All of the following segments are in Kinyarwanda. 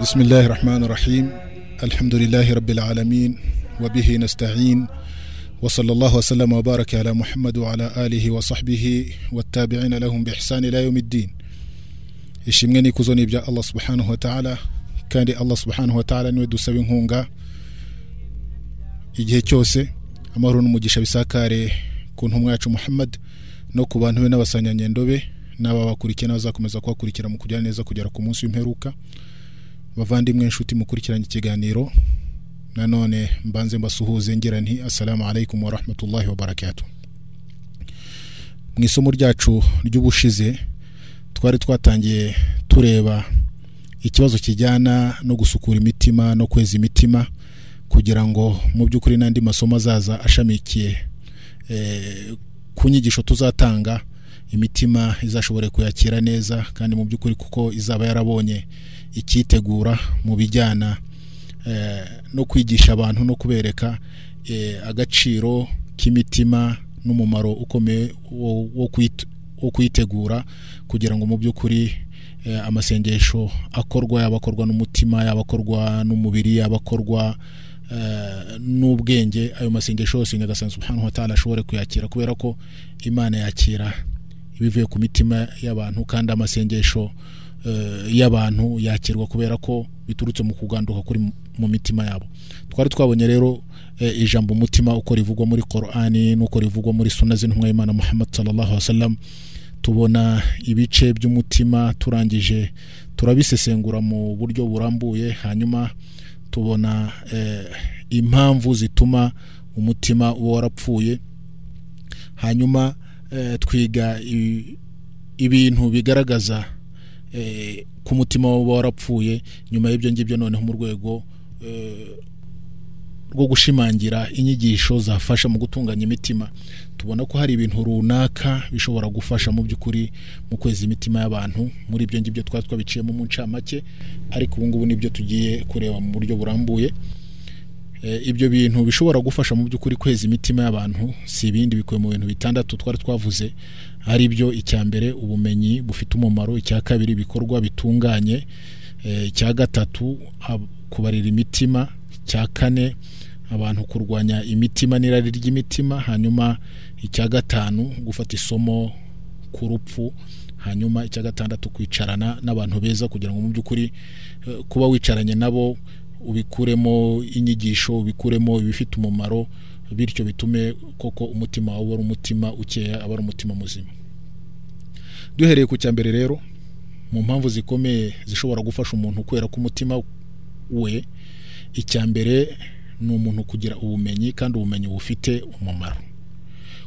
بسم الله الرحمن الرحيم الحمد لله رب العالمين وبه نستعين وصلى الله وسلم وبارك على محمد وعلى آله وصحبه والتابعين لهم بإحسان إلى يوم الدين ishimwe n'ikuzo ni ibya allah subhanahu wa ta'ala kandi allah subhanahu wa ta'ala ni we dusaba inkunga igihe cyose amahoro n'umugisha bisakare ku ntumwa yacu muhammad no ku bantu be n'abasanyanyendobe n'aba bakurikiye n'abazakomeza kubakurikira mu kujyana neza kugera ku munsi w'imperuka. Bavandimwe inshuti mukurikiranye ikiganiro nanone mbanze mbasuhuze ngira nti assalamu alaikum warahmatullahi wabarakatuh mu isomo ryacu ry'ubushize twari twatangiye tureba ikibazo kijyana no gusukura imitima no kweza imitima kugira ngo mu by'ukuri n'andi masomo azaza ashamikiye ku nyigisho tuzatanga imitima izashobore kuyakira neza kandi mu by'ukuri kuko izaba yarabonye icyitegura mu bijyana no kwigisha abantu no kubereka agaciro k'imitima n'umumaro ukomeye wo kuyitegura kugira ngo mu by'ukuri amasengesho akorwa yaba akorwa n'umutima yaba akorwa n'umubiri yaba akorwa n'ubwenge ayo masengesho yose nyagasani subhanahu wa ta'ala ashobore kuyakira kubera ko imana yakira ibivuye ku mitima y'abantu kandi amasengesho y'abantu yakirwa kubera ko biturutse mu kuganduka kuri mu mitima yabo. Twari twabonye rero ijambo umutima uko rivugwa muri korani n'uko rivugwa muri suna z'intumwa y'imana muhammad sallallahu alaihi wasallam. Tubona ibice by'umutima turangije turabisesengura mu buryo burambuye hanyuma tubona impamvu zituma umutima uba warapfuye. Hanyuma twiga ibintu bigaragaza ku mutima uba warapfuye nyuma y'ibyo ngibyo noneho mu rwego rwo gushimangira inyigisho zafasha mu gutunganya imitima. Tubona ko hari ibintu runaka bishobora gufasha mu by'ukuri mu kweza imitima y'abantu. Muri ibyo ngibyo twari twabiciyemo mu ncamake ariko ubu ngubu ni byo tugiye kureba mu buryo burambuye. Ibyo bintu bishobora gufasha mu by'ukuri kweza imitima y'abantu si ibindi bikuwe mu bintu bitandatu twari twavuze ari byo icya mbere ubumenyi bufite umumaro icya kabiri ibikorwa bitunganye icya gatatu kubarira imitima icya kane abantu kurwanya imitima n'irari ry'imitima hanyuma icya gatanu gufata isomo ku rupfu hanyuma icya gatandatu kwicarana n'abantu beza kugira ngo mu by'ukuri kuba wicaranye nabo ubikuremo inyigisho ubikuremo ibifite umumaro bityo bitume koko umutima wawe ari umutima ukeya aba ari umutima muzima. Duhereye ku cya mbere rero mu mpamvu zikomeye zishobora gufasha umuntu kubera ko umutima we icya mbere ni umuntu kugira ubumenyi kandi ubumenyi bufite umumaro.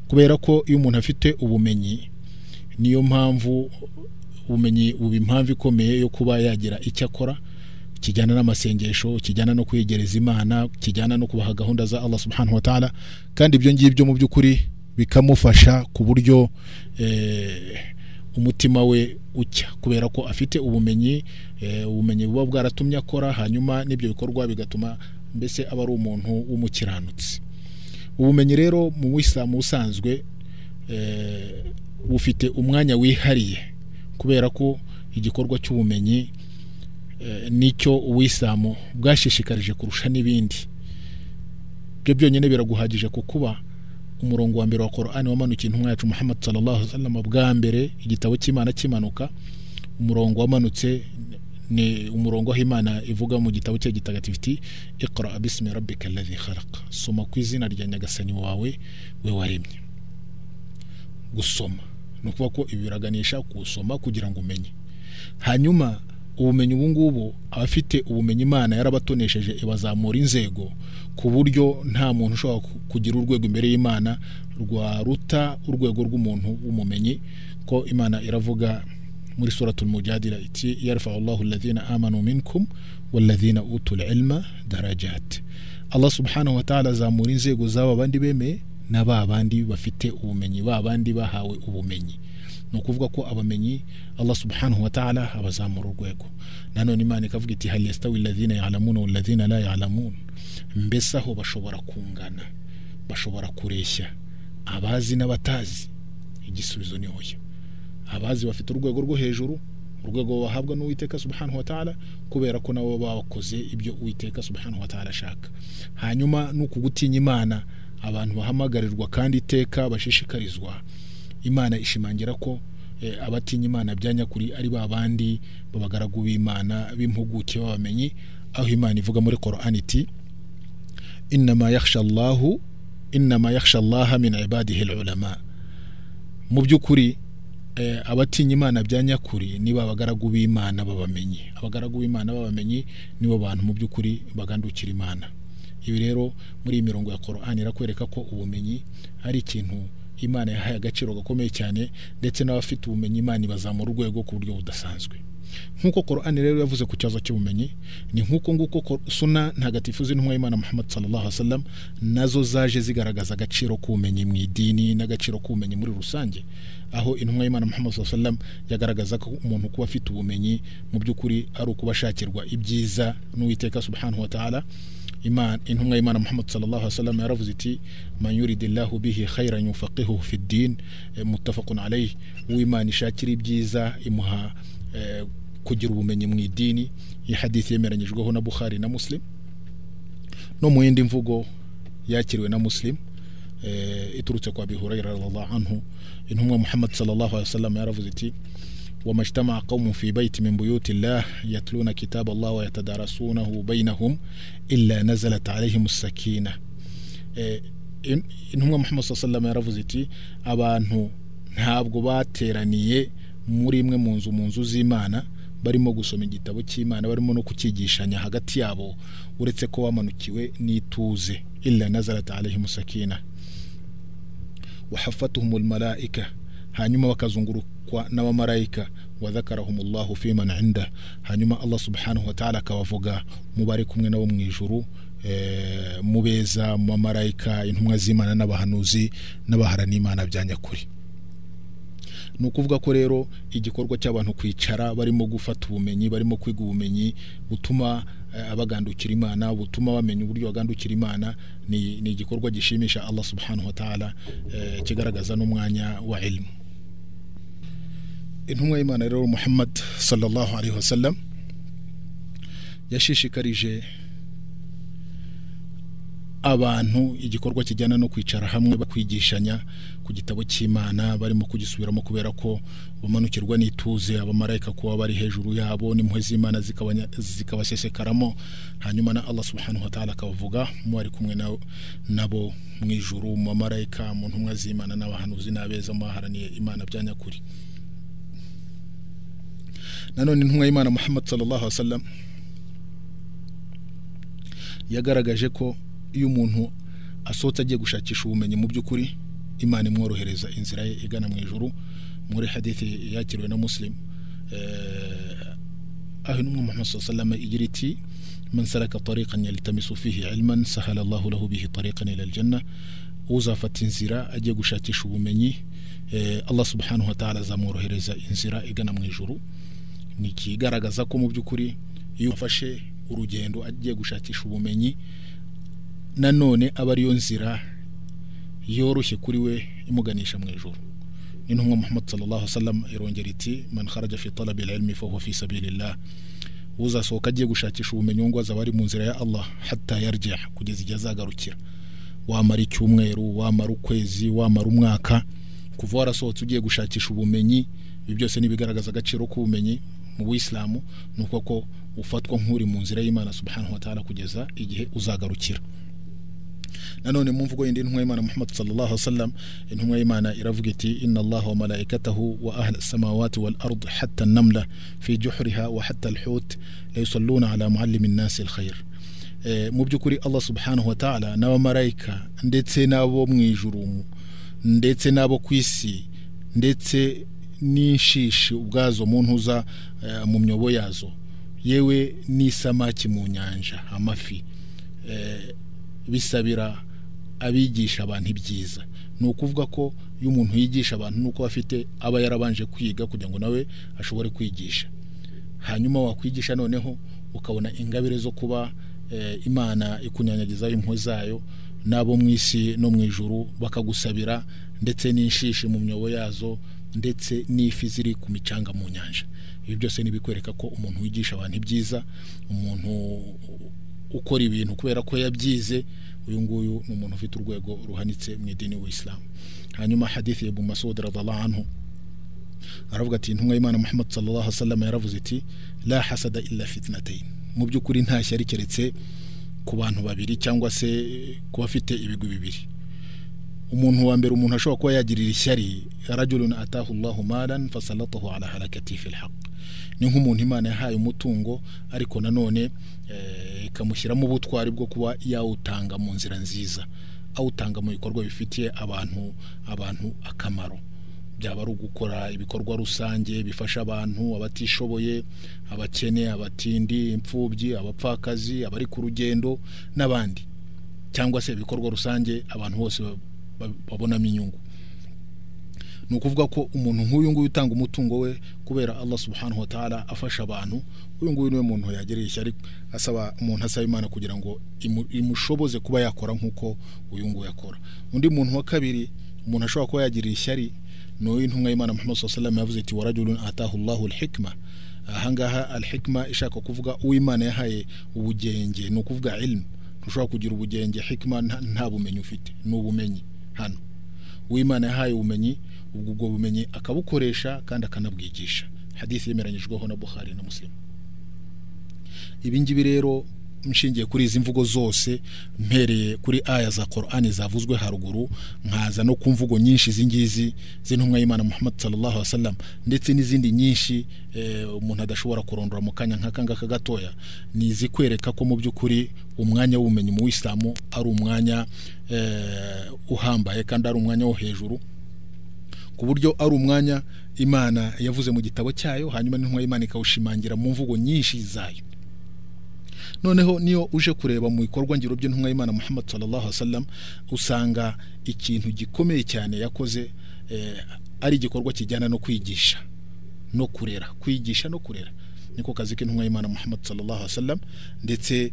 Kubera ko iyo umuntu afite ubumenyi niyo mpamvu ubumenyi buba impamvu ikomeye yo kuba yagira icyo akora kijyana n'amasengesho kijyana no kwegereza imana kijyana no kubaha gahunda za Allah subhanahu wa ta'ala kandi ibyo ngibyo mu by'ukuri bikamufasha ku buryo umutima we ucya. Kubera ko afite ubumenyi ubumenyi buba bwaratumye akora hanyuma n'ibyo bikorwa bigatuma mbese aba ari umuntu w'umukiranutsi. Ubumenyi rero mu wisilamu usanzwe bufite umwanya wihariye. Kubera ko igikorwa cy'ubumenyi ni cyo uwisilamu bwashishikarije kurusha n'ibindi. Ibyo byonyine biraguhagije ku kuba umurongo wa mbere wa korani wamanukiye intumwa yacu muhammad sallallahu alaihi wasallam bwa mbere igitabo cy'imana kimanuka umurongo wamanutse ni umurongo aho imana ivuga mu gitabo cye gitagatifu iti ikora bismi rabbika alladhi soma ku izina rya nyagasani wawe we waremye. Gusoma. Ni ukuvuga ko ibi biraganisha gusoma kugira ngo umenye. Hanyuma ubumenyi ubu ngubu abafite ubumenyi imana yarabatonesheje ibazamura inzego ku buryo nta muntu ushobora kugira urwego imbere y'imana rwaruta urwego rw'umuntu w'umumenyi ko imana iravuga muri suratul mujadila iti yarfa Allahu alladhina amanu minkum walladhina utul ilma darajat. Allah subhanahu wa ta'ala azamura inzego z'aba bandi bemeye na ba bandi bafite ubumenyi ba bandi bahawe ubumenyi. Ni ukuvuga ko abamenyi Allah subhanahu wa ta'ala abazamura urwego. Nanone imana ikavuga iti hal yastawi alladhina ya'lamuna walladhina la ya'lamun? Mbese aho bashobora kungana bashobora kureshya abazi n'abatazi? Igisubizo ni oya abazi bafite urwego rwo hejuru urwego bahabwa n'uwiteka subhanahu wa ta'ala kubera ko nabo bakoze ibyo uwiteka subhanahu wa ta'ala ashaka. Hanyuma ni uku gutinya imana abantu bahamagarirwa kandi iteka bashishikarizwa imana ishimangira ko eh, abatinya imana bya nyakuri ari ba bandi b'abagaragu b'imana b'impuguke b'abamenyi aho imana ivuga muri Qur'an iti innama yakhsha Allahu innama yakhsha Allah min ibadihi al-ulama. Mu by'ukuri eh, abatinya imana bya nyakuri nibo abagaragu b'imana b'abamenyi. Abagaragu b'imana b'abamenyi nibo bantu mu by'ukuri bagandukira imana. Ibi rero muri iyi mirongo ya Qur'an irakwereka ko ubumenyi ari ikintu imana yahaye agaciro gakomeye cyane ndetse n'abafite ubumenyi imana ibazamura urwego ku buryo budasanzwe. Nk'uko Qur'an rero yavuze ku kibazo cy'ubumenyi ni nk'uko nguko ko- suna ntagatifu z'intumwa y'imana Muhammad sallallahu alaihi wasallam na zo zaje zigaragaza agaciro k'ubumenyi mu idini n'agaciro k'ubumenyi muri rusange. Aho intumwa y'imana Muhammad sallallahu alaihi wasallam yagaragaza ko umuntu kuba afite ubumenyi mu by'ukuri ari ukuba ashakirwa ibyiza n'uwiteka subhanahu wa ta'ala imana intumwa y'imana muhammad sallallahu alaihi wasallam yaravuze iti man yuridillahu bihi khairan yufaqihuhu fi din eh, muttafaqun alayhi uwimana ishakira ibyiza imuha eh, kugira ubumenyi mu idini iyi hadithi yemeranyijweho na bukhari na muslim. No mu yindi mvugo yakiriwe na muslim eh, iturutse kwa abi hurayra radhiallahu anhu. Intumwa muhammad sallallahu alaihi wasallam yaravuze iti وما اجتمع قوم في بيت من بيوت الله يتلون كتاب الله ويتدارسونه بينهم إلا نزلت عليهم السكينة Eh, in- intumwa muhammad saa sallam yaravuze iti abantu ntabwo bateraniye muri imwe mu nzu mu nzu z'imana barimo gusoma igitabo cy'imana barimo no kukigishanya hagati yabo uretse ko bamanukiwe n'ituze illa nazarat alaihim sakina wahafatuhum almalaika Hanyuma bakazungurukwa n'abamarayika wadhakarahum allahu fi man inda hanyuma allah subhanahu wa ta'ala akabavuga mu bari kumwe nabo mu ijuru eh, mu beza mu bamarayika intumwa z'imana n'abahanuzi n'abaharana imana bya nyakuri. Ni ukuvuga ko rero igikorwa cy'abantu kwicara barimo gufata ubumenyi barimo kwiga ubumenyi butuma eh, abagandukira imana butuma bamenya uburyo bagandukira imana ni, ni igikorwa gishimisha allah subhanahu wa ta'ala eh, kigaragaza n'umwanya wa ilmu. Intumwa y'imana rero muhammad sallallahu alaihi wasallam yashishikarije abantu igikorwa kijyana no kwicara hamwe bakwigishanya ku gitabo cy'imana barimo kugisubiramo kubera ko bamanukirwa n'ituze abamarayika kuba bari hejuru yabo n'impuhwe z'imana zikabasesekaramo hanyuma na allah subhanahu wa ta'ala akabavuga mu bari kumwe na- nabo mu ijuru mu bamarayika mu ntumwa z'imana n'abahanuzi n'abeza mu baharaniye imana bya nyakuri. Nanone intumwa y'imana muhammad sallallahu wasallam. Yagaragaje ko iyo umuntu asohotse agiye gushakisha ubumenyi mu by'ukuri imana imworohereza inzira ye igana mu ijuru muri hadithi yakiriwe na muslim. Eh, aho intumwa muhammad sallallahu wasallam igira iti salaka tariqan yaltamisu fihi ilman sahala allahu lahu bihi tariqan ila aljanna uzafata inzira agiye gushakisha ubumenyi eh, allah subhanahu wa ta'ala azamworohereza inzira igana mu ijuru. Ni ikigaragaza ko mu by'ukuri iyo wafashe urugendo agiye gushakisha ubumenyi nanone aba ariyo nzira yoroshye kuri we imuganisha mu ijoro n'intumwa muhammad sallallahu wasallam irongera iti man kharaja fi talabi ilmi fa huwa fi sabilillah. Uzasohoka agiye gushakisha ubumenyi ngo azaba ari mu nzira ya Allah hatta yarjia kugeza igihe azagarukira. Wamara icyumweru wamara ukwezi wamara umwaka kuva warasohotse ugiye gushakisha ubumenyi ibi byose ni ibigaragaza agaciro k'ubumenyi. Mu buyisilamu ni uko ko ufatwa nk'uri mu nzira y'imana subhanahu wa ta'ala kugeza igihe uzagarukira. Nanone mu mvugo yindi intumwa y'imana muhammad sallallahu alaihi wasallam intumwa y'imana iravuga iti inna allaha wa malaikatahu wa ahla samawati wal ard hatta namla fi juhriha wa hatta alhut la yusalluna ala muallimi nnasi alkhair. E, mu by'ukuri allah subhanahu wa ta'ala n'abamarayika ndetse n'abo mu ijuru ndetse n'abo ku isi ndetse n'inshishi ubwazo mu ntuza uh, mu myobo yazo. Yewe n'isamaki mu nyanja amafi. Uh, bisabira abigisha abantu ibyiza. Ni ukuvuga ko iyo umuntu yigisha abantu nuko afite aba yarabanje kwiga kugira ngo nawe ashobore kwigisha. Hanyuma wakwigisha noneho ukabona ingabire zo kuba e, imana ikunyanyagizaho impuhwe zayo n'abo mu isi no mu ijuru bakagusabira ndetse n'inshishi mu myobo yazo ndetse n'ifi ziri ku micanga mu nyanja. Ibi byose ni ibikwereka ko umuntu wigisha abantu ibyiza umuntu ukora ibintu kubera ko yabyize uyu nguyu ni umuntu ufite urwego ruhanitse mu idini w'isilamu hanyuma hadithi Abu Masud radhiallahu anhu aravuga ati intumwa y'Imana Muhammad sallallahu alaihi wasallam yaravuze iti la hasada illa fitnatayn mu by'ukuri nta shyari keretse ku bantu babiri cyangwa se ku bafite ibigwi bibiri. Umuntu wa mbere umuntu ashobora kuba yagirira ishyari rajulun atahu Allahu malan fasalatahu ala halakati fil haqq. Ni nk'umuntu Imana yahaye umutungo ariko nanone ikamushyiramo ubutwari bwo kuba yawutanga mu nzira nziza awutanga mu bikorwa bifitiye abantu abantu akamaro. Byaba ari ugukora ibikorwa rusange bifasha abantu abatishoboye abakene abatindi imfubyi abapfakazi abari ku rugendo n'abandi. Cyangwa se ibikorwa rusange abantu bose babonamo inyungu ni ukuvuga ko umuntu nk'uyu nguyu utanga umutungo we kubera Allah subhanahu wa ta'ala afasha abantu uyu nguyu ni we muntu yagereye ishyari asaba umuntu asaba imana kugira ngo imushoboze kuba yakora nk'uko uyu nguyu akora. Undi muntu wa kabiri umuntu ashobora kuba yagirira ishyari ni uw'intumwa y'imana muhammad sallallahu yavuze ati warajulun atahu Allahu al-hikma. Ahangaha al-hikma ishaka kuvuga uw'imana yahaye ubugenge ni ukuvuga ilmu ntushobora kugira ubugenge hikma nta bumenyi ufite ni ubumenyi. Hano. Uw'imana yahaye ubumenyi ubwo bumenyi akabukoresha kandi akanabwigisha. Hadithi yemeranyijweho na Bukhari na Muslim. Ibi ngibi rero nshingiye kuri izi mvugo zose mpereye kuri aya za Qur'ani zavuzwe haruguru nkaza no ku mvugo nyinshi izi ngizi z'intumwa y'Imana Muhammad sallallahu alaihi wasallam ndetse n'izindi nyinshi umuntu adashobora kurondora mu kanya nk'aka ngaka gatoya. Ni izikwereka ko mu by'ukuri umwanya w'ubumenyi mu Islamu ari umwanya uhambaye kandi ari umwanya wo hejuru ku buryo ari umwanya Imana yavuze mu gitabo cyayo hanyuma n'intumwa y'Imana ikawushimangira mu mvugo nyinshi zayo. Noneho niyo uje kureba mu bikorwa ngiro by'intumwa y'Imana Muhammad sallallahu alaihi wasallam usanga ikintu gikomeye cyane yakoze ari igikorwa kijyana no kwigisha no kurera. Kwigisha no kurera. Niko kazi k'intumwa y'Imana Muhammad sallallahu alaihi wasallam ndetse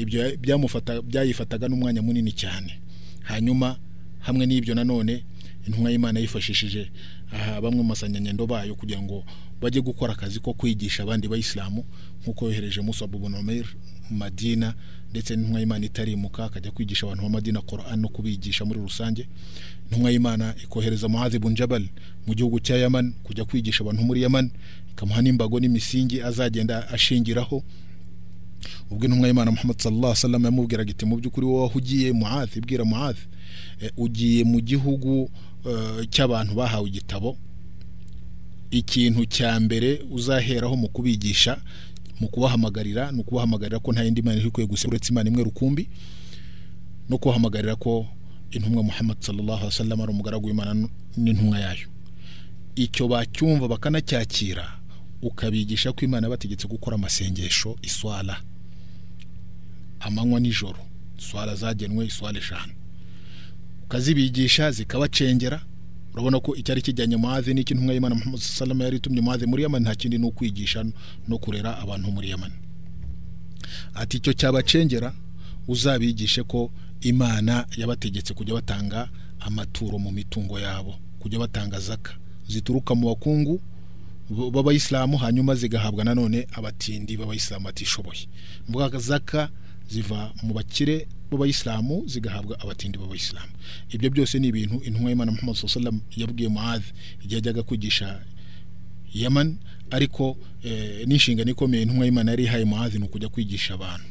ibyo byamufata byayifataga n'umwanya munini cyane. Hanyuma hamwe n'ibyo nanone intumwa y'Imana yifashishije bamwe mu masanyanyendo bayo kugira ngo bajye gukora akazi ko kwigisha abandi bayisilamu nk'uko yohereje Musab ibn Umair Madina ndetse n'intumwa y'Imana itarimuka akajya kwigisha abantu ba Madina Quran no kubigisha muri rusange. Intumwa y'Imana ikohereza Muadh ibn Jabal mu gihugu cya Yaman kujya kwigisha abantu muri Yaman ikamuha n'imbago n'imisingi azagenda ashingiraho. Ubwo intumwa y'Imana Muhammad sallallahu alaihi wasallam yamubwiraga iti mu by'ukuri wowe ugiye Muadh? Ibwira Muadh ugiye mu gihugu cy'abantu bahawe igitabo. Ikintu cya mbere uzaheraho mu kubigisha mu kubahamagarira ni ukubahamagarira ko nta yindi mana iri kwiye gusa uretse imana imwe rukumbi no kubahamagarira ko intumwa Muhammad sallallahu alaihi wasallam ari umugaragu w'Imana n'intumwa yayo. Icyo bacyumva bakanacyakira ukabigisha ko Imana bategetse gukora amasengesho iswala. Amanywa nijoro iswala zagenwe iswala eshanu. Ukazibigisha zikabacengera urabona ko icyari kijyanye muhazi n'iki intumwa y'Imana Muhammad sallallahu yari itumye muhazi muri Yemen nta kindi ni ukwigisha no kurera abantu muri Yemen. Ati icyo cyabacengera uzabigishe ko Imana yabategetse kujya batanga amaturo mu mitungo yabo kujya batanga zaka. Zituruka mu bakungu b'abayisilamu hanyuma zigahabwa nanone abatindi b'abayisilamu batishoboye. Mvuga zaka ziva mu bakire b'abayisilamu zigahabwa abatindi b'abayisilamu. Ibyo byose ni ibintu intumwa y'Imana Muhammad wasallam yabwiye Muadh igihe ajyaga kwigisha Yemen ariko e, n'inshingano ikomeye intumwa y'Imana yari ihaye Muadh ni ukujya kwigisha abantu.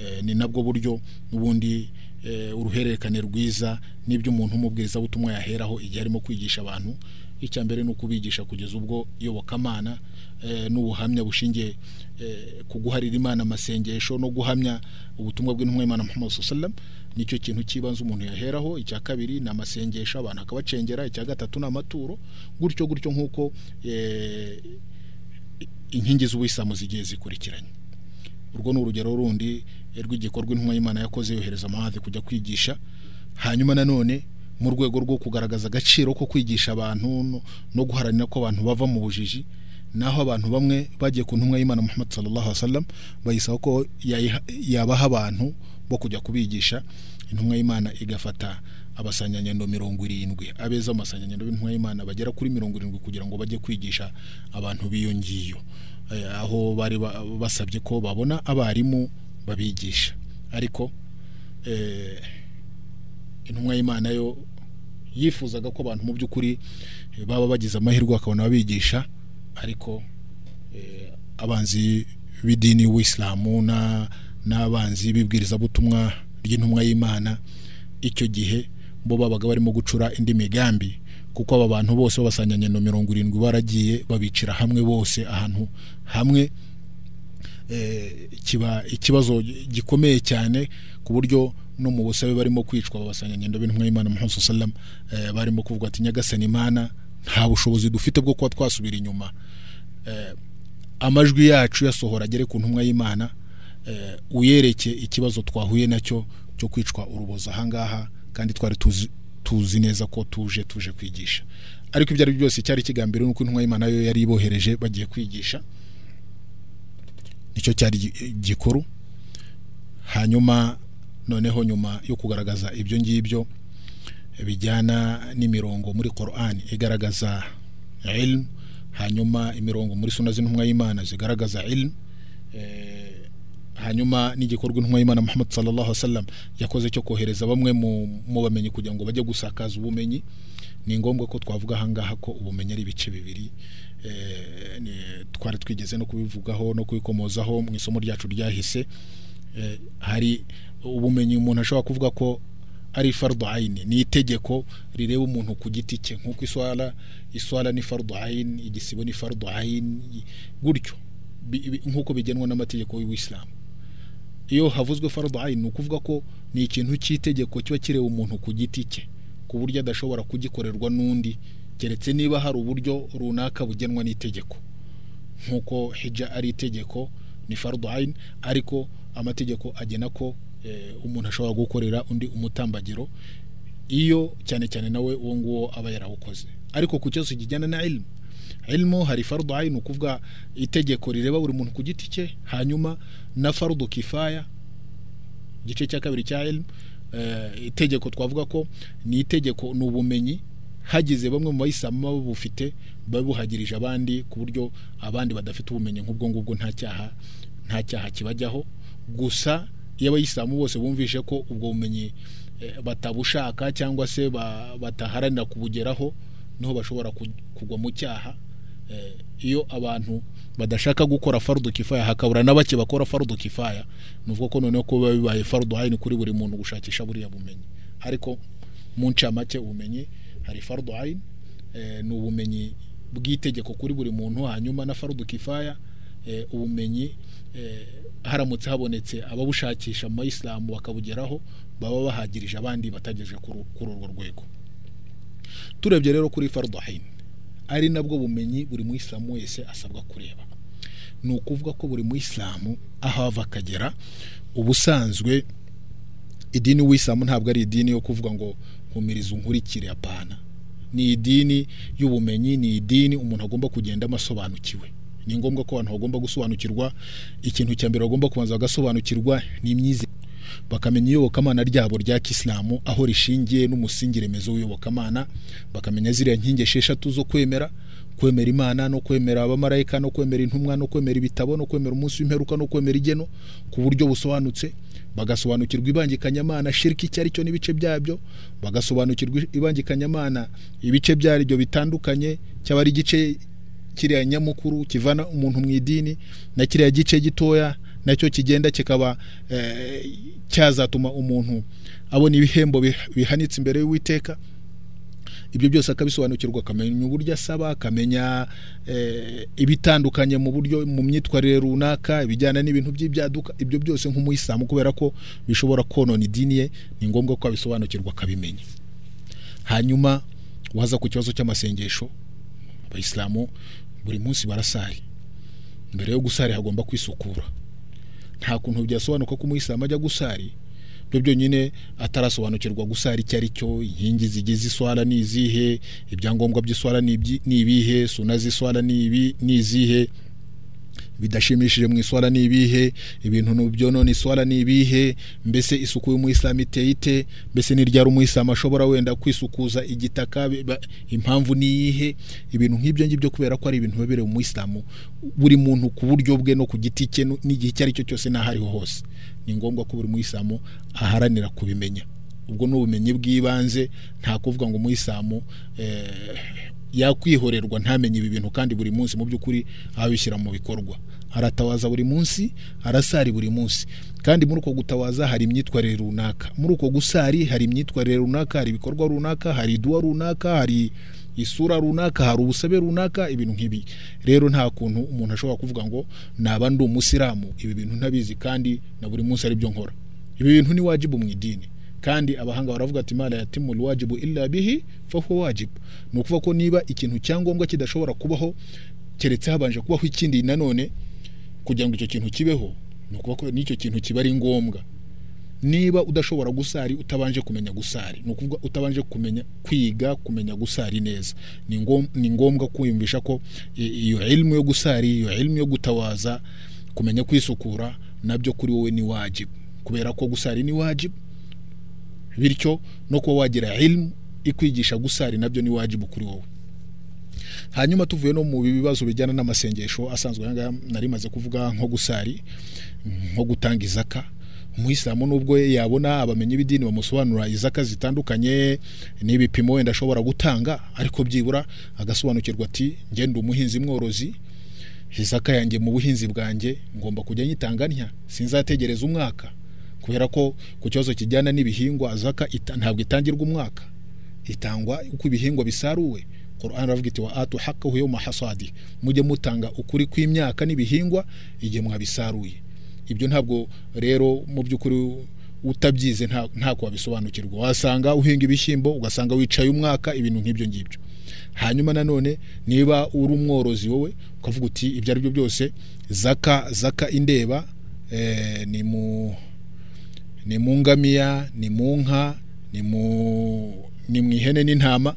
E, ni nabwo buryo n'ubundi e, uruhererekane rwiza n'ibyo umuntu umubwiriza butumwa yaheraho igihe arimo kwigisha abantu. Icya mbere ni ukubigisha kugeza ubwo iyobokamana n'ubuhamya bushingiye ku guharira imana amasengesho no guhamya ubutumwa bw'intumwa y'Imana Muhammad sallam ni cyo kintu cy'ibanze umuntu yaheraho. Icya kabiri ni amasengesho abantu akabacengera icya gatatu ni amaturo. Gutyo gutyo nk'uko inkingi z'ubuyisilamu zigiye zikurikiranye. Urwo ni urugero rundi rw'igikorwa intumwa y'Imana yakoze yohereza amazi kujya kwigisha. Hanyuma nanone mu rwego rwo kugaragaza agaciro ko kwigisha abantu no guharanira ko abantu bava mu bujiji naho abantu bamwe bagiye ku ntumwa y'Imana Muhammad sallallahu alaihi wasallam bayisaba ko yabaha abantu bo kujya kubigisha intumwa y'Imana igafata abasanyanyendo mirongo irindwi. Abeza amasanyanyendo b'intumwa y'imana bagera kuri mirongo irindwi kugira ngo bajye kwigisha abantu b'iyo ngiyo. Eh, aho bari ba- basabye ko babona abarimu babigisha. Ariko eh, intumwa y'imana yo yifuzaga ko abantu mu by'ukuri baba bagize amahirwe bakabona abigisha ariko eh, abanzi b'idini w'isilamu na- n'abanzi b'ibwirizabutumwa ry'intumwa y'imana icyo gihe bo babaga barimo gucura indi migambi kuko aba bantu bose b'abasanyanyendo mirongo irindwi baragiye babicira hamwe bose ahantu hamwe. Eh, kiba ikibazo gikomeye cyane ku buryo no mu busabe barimo kwicwa abasanyanyendo b'intumwa y'imana muhammad sallam eh, barimo kuvuga ati nyagasani imana nta bushobozi dufite bwo kuba twasubira inyuma. Eh, amajwi yacu yasohora agere ku ntumwa y'imana eh, uyereke ikibazo twahuye na cyo cyo kwicwa urubozo ahangaha kandi twari tuzi, neza ko tuje tuje kwigisha. Ariko ibyo ari byo byose cyari kigambiriwe nuko intumwa y'imana yo yari ibohereje bagiye kwigisha. Nicyo cyari gi- gikuru. Hanyuma noneho nyuma yo kugaragaza ibyo ngibyo bijyana n'imirongo muri Qur'an igaragaza ilm hanyuma imirongo muri suna z'intumwa y'Imana zigaragaza ilm eh, hanyuma n'igikorwa intumwa y'Imana Muhammad sallallahu alaihi wasallam yakoze cyo kohereza bamwe mu, bamenyi kugira ngo bajye gusakaza ubumenyi. Ni ngombwa ko twavuga ahangaha ko ubumenyi ari ibice bibiri eh, twari twigeze no kubivugaho no kubikomozaho mu isomo ryacu ryahise. Eh, hari ubumenyi umuntu ashobora kuvuga ko ari fardu aini. Ni itegeko rireba umuntu ku giti cye. Nk'uko iswara iswara ni fardu aini igisibo ni fardu aini gutyo. Nk'uko bigenwa n'amategeko y'Uwisilamu iyo havuzwe fardu aini ni ukuvuga ko ni ikintu cy'itegeko kiba kireba umuntu ku giti cye ku buryo adashobora kugikorerwa n'undi keretse niba hari uburyo runaka bugenwa n'itegeko. Nk'uko hija ari itegeko ni fardu ain ariko amategeko agena ko umuntu ashobora gukorera undi umutambagiro iyo cyane cyane nawe uwo nguwo aba yarawukoze ariko ku kibazo kijyana na ilmu ilmu hari fardu ain ukuvuga itegeko rireba buri muntu ku giti cye hanyuma na fardu kifaya igice cya kabiri cya ilmu eh, itegeko twavuga ko ni itegeko ni ubumenyi hagize bamwe mu bayisilamu baba bufite babuhagirije abandi ku buryo abandi badafite ubumenyi nk'ubwo ngubwo nta cyaha nta cyaha kibajyaho. Gusa iyo abayisilamu bose bumvishe ko ubwo bumenyi eh, batabushaka cyangwa se ba- bataharanira kubugeraho ni ho bashobora ku- kugwa mu cyaha. Eh, iyo abantu badashaka gukora fardu kifaya hakabura na bake bakora fardu kifaya. Ni ukuvuga ko noneho ko biba bibaye fardu aini kuri buri muntu gushakisha buriya bumenyi. Ariko mu ncamake ubumenyi hari fardu aini eh, ni ubumenyi bw'itegeko kuri buri muntu hanyuma na fardu kifaya ubumenyi eh, haramutse habonetse ababushakisha mu bayisilamu bakabugeraho baba bahagirije abandi batagejeje kuri urwo rwego. Turebye rero kuri fardu aini ari nabwo bumenyi buri muyisilamu wese asabwa kureba. Ni ukuvuga ko buri muyisilamu aho ava akagera ubusanzwe idini w'isilamu ntabwo ari idini yo kuvuga ngo nkumiriza unkurikire apana. Ni idini y'ubumenyi ni idini umuntu agomba kugendamo asobanukiwe ni ngombwa ko abantu bagomba gusobanukirwa ikintu cya mbere bagomba kubanza bagasobanukirwa ni imyizerere. Bakamenya iyobokamana ryabo rya kisilamu aho rishingiye n'umusingi remezo w'iyobokamana. Bakamenya ziriya nkingi esheshatu zo kwemera kwemera imana no kwemera abamarayika no kwemera intumwa no kwemera ibitabo no kwemera umunsi w'imperuka no kwemera igeno ku buryo busobanutse. Bagasobanukirwa ibangikanyamana shiriki icyo ari cyo n'ibice byabyo. Bagasobanukirwa ibangikanyamana ibice byaryo bitandukanye cyaba ari igice kiriya nyamukuru kivana umuntu mu idini na kiriya gice gitoya na cyo kigenda kikaba eh, cyazatuma umuntu abona ibihembo bih- bihanitse imbere y'uwiteka. Ibyo byose akabisobanukirwa akamenya uburyo asaba akamenya eh, ibitandukanye mu buryo mu myitwarire runaka ibijyana n'ibintu by'ibyaduka ibyo byose nk'umuyisilamu kubera ko bishobora konona idini ye ni ngombwa ko abisobanukirwa akabimenya. Hanyuma waza ku kibazo cy'amasengesho abayisilamu buri munsi barasari mbere yo gusari hagomba kwisukura. Nta kuntu byasobanuka ko umuyisilamu ajya gusari byo byonyine atarasobanukirwa gusara icyo ari cyo inkingi zigize iswara ni izihe ibyangombwa by'iswara ni ibihe suna z'iswara ni ibi- ni izihe. Bidashimishije mu iswara ni ibihe ibintu byonona iswara ni ibihe mbese isuku y'umuyisilamu iteye ite mbese ni ryari umuyisilamu ashobora wenda kwisukuza igitaka impamvu ni iyihe? Ibintu nk'ibyo ngibyo kubera ko ari ibintu bibereye umuyisilamu buri muntu ku buryo bwe no ku giti cye n'igihe icyo ari cyo cyose n'aho ariho hose. Ni ngombwa ko buri muyisilamu aharanira kubimenya. Ubwo ni ubumenyi bw'ibanze nta kuvuga ngo umuyisilamu eh, yakwihorerwa ntamenye ibi bintu kandi buri munsi mu by'ukuri abishyira mu bikorwa. Aratawaza buri munsi arasari buri munsi. Kandi muri uko gutawaza hari imyitwarire runaka. Muri uko gusari hari imyitwarire runaka hari ibikorwa runaka hari iduwa runaka hari isura runaka hari ubusabe runaka ibintu nk'ibi. Rero nta kuntu umuntu ashobora kuvuga ngo naba ndi umusilamu. Ibi bintu ntabizi kandi na buri munsi ari byo nkora. Ibi bintu ni wajibu mu idini. Kandi abahanga baravuga ati mala yatimul wajibu illa bihi fahuwa wajibu ni ukuvuga ko niba ikintu cyangombwa kidashobora kubaho keretse habanje kubaho ikindi nanone kugira ngo icyo kintu kibeho ni ukuvuga ko n'icyo kintu kiba ari ngombwa. Niba udashobora gusari utabanje kumenya gusari. Ni ukuvuga utabanje kumenya kwiga kumenya gusari neza. Ni ngom- ni ngombwa kwiyumvisha ko iyo ilmu yo gusari iyo ilmu yo gutawaza kumenya kwisukura na byo kuri wowe ni wajibu kubera ko gusari ni wajibu bityo no kuba wagira ilmu ikwigisha gusari na byo ni wajibu kuri wowe. Hanyuma tuvuye no mu bibazo bijyana n'amasengesho asanzwe nari maze kuvuga nko gusari nko gutanga izaka. Umuyisilamu nubwo yabona abamenyi b'idini bamusobanurira izaka zitandukanye n'ibipimo wenda ashobora gutanga ariko byibura agasobanukirwa ati ngenda umuhinzi mworozi izaka yanjye mu buhinzi bwanjye ngomba kujya nyitanga ntya? Sinzategereza umwaka. Kubera ko ku kibazo kijyana n'ibihingwa zaka ntabwo itangirwa umwaka. Itangwa uko ibihingwa bisaruwe. Qur'an aravuga iti wa atu haqqahu yawma hasadi mujye mutanga ukuri kw'imyaka n'ibihingwa igihe mwabisaruye. Ibyo ntabwo rero mu by'ukuri utabyize nta ntako wabisobanukirwa. Wasanga uhinga ibishyimbo ugasanga wicaye umwaka ibintu nk'ibyo ngibyo. Hanyuma nanone niba uri umworozi wowe ukavuga uti ibyo ari byo byose zaka zaka indeba eh, ni mu ni mu ngamiya ni mu nka ni mu ihene n'intama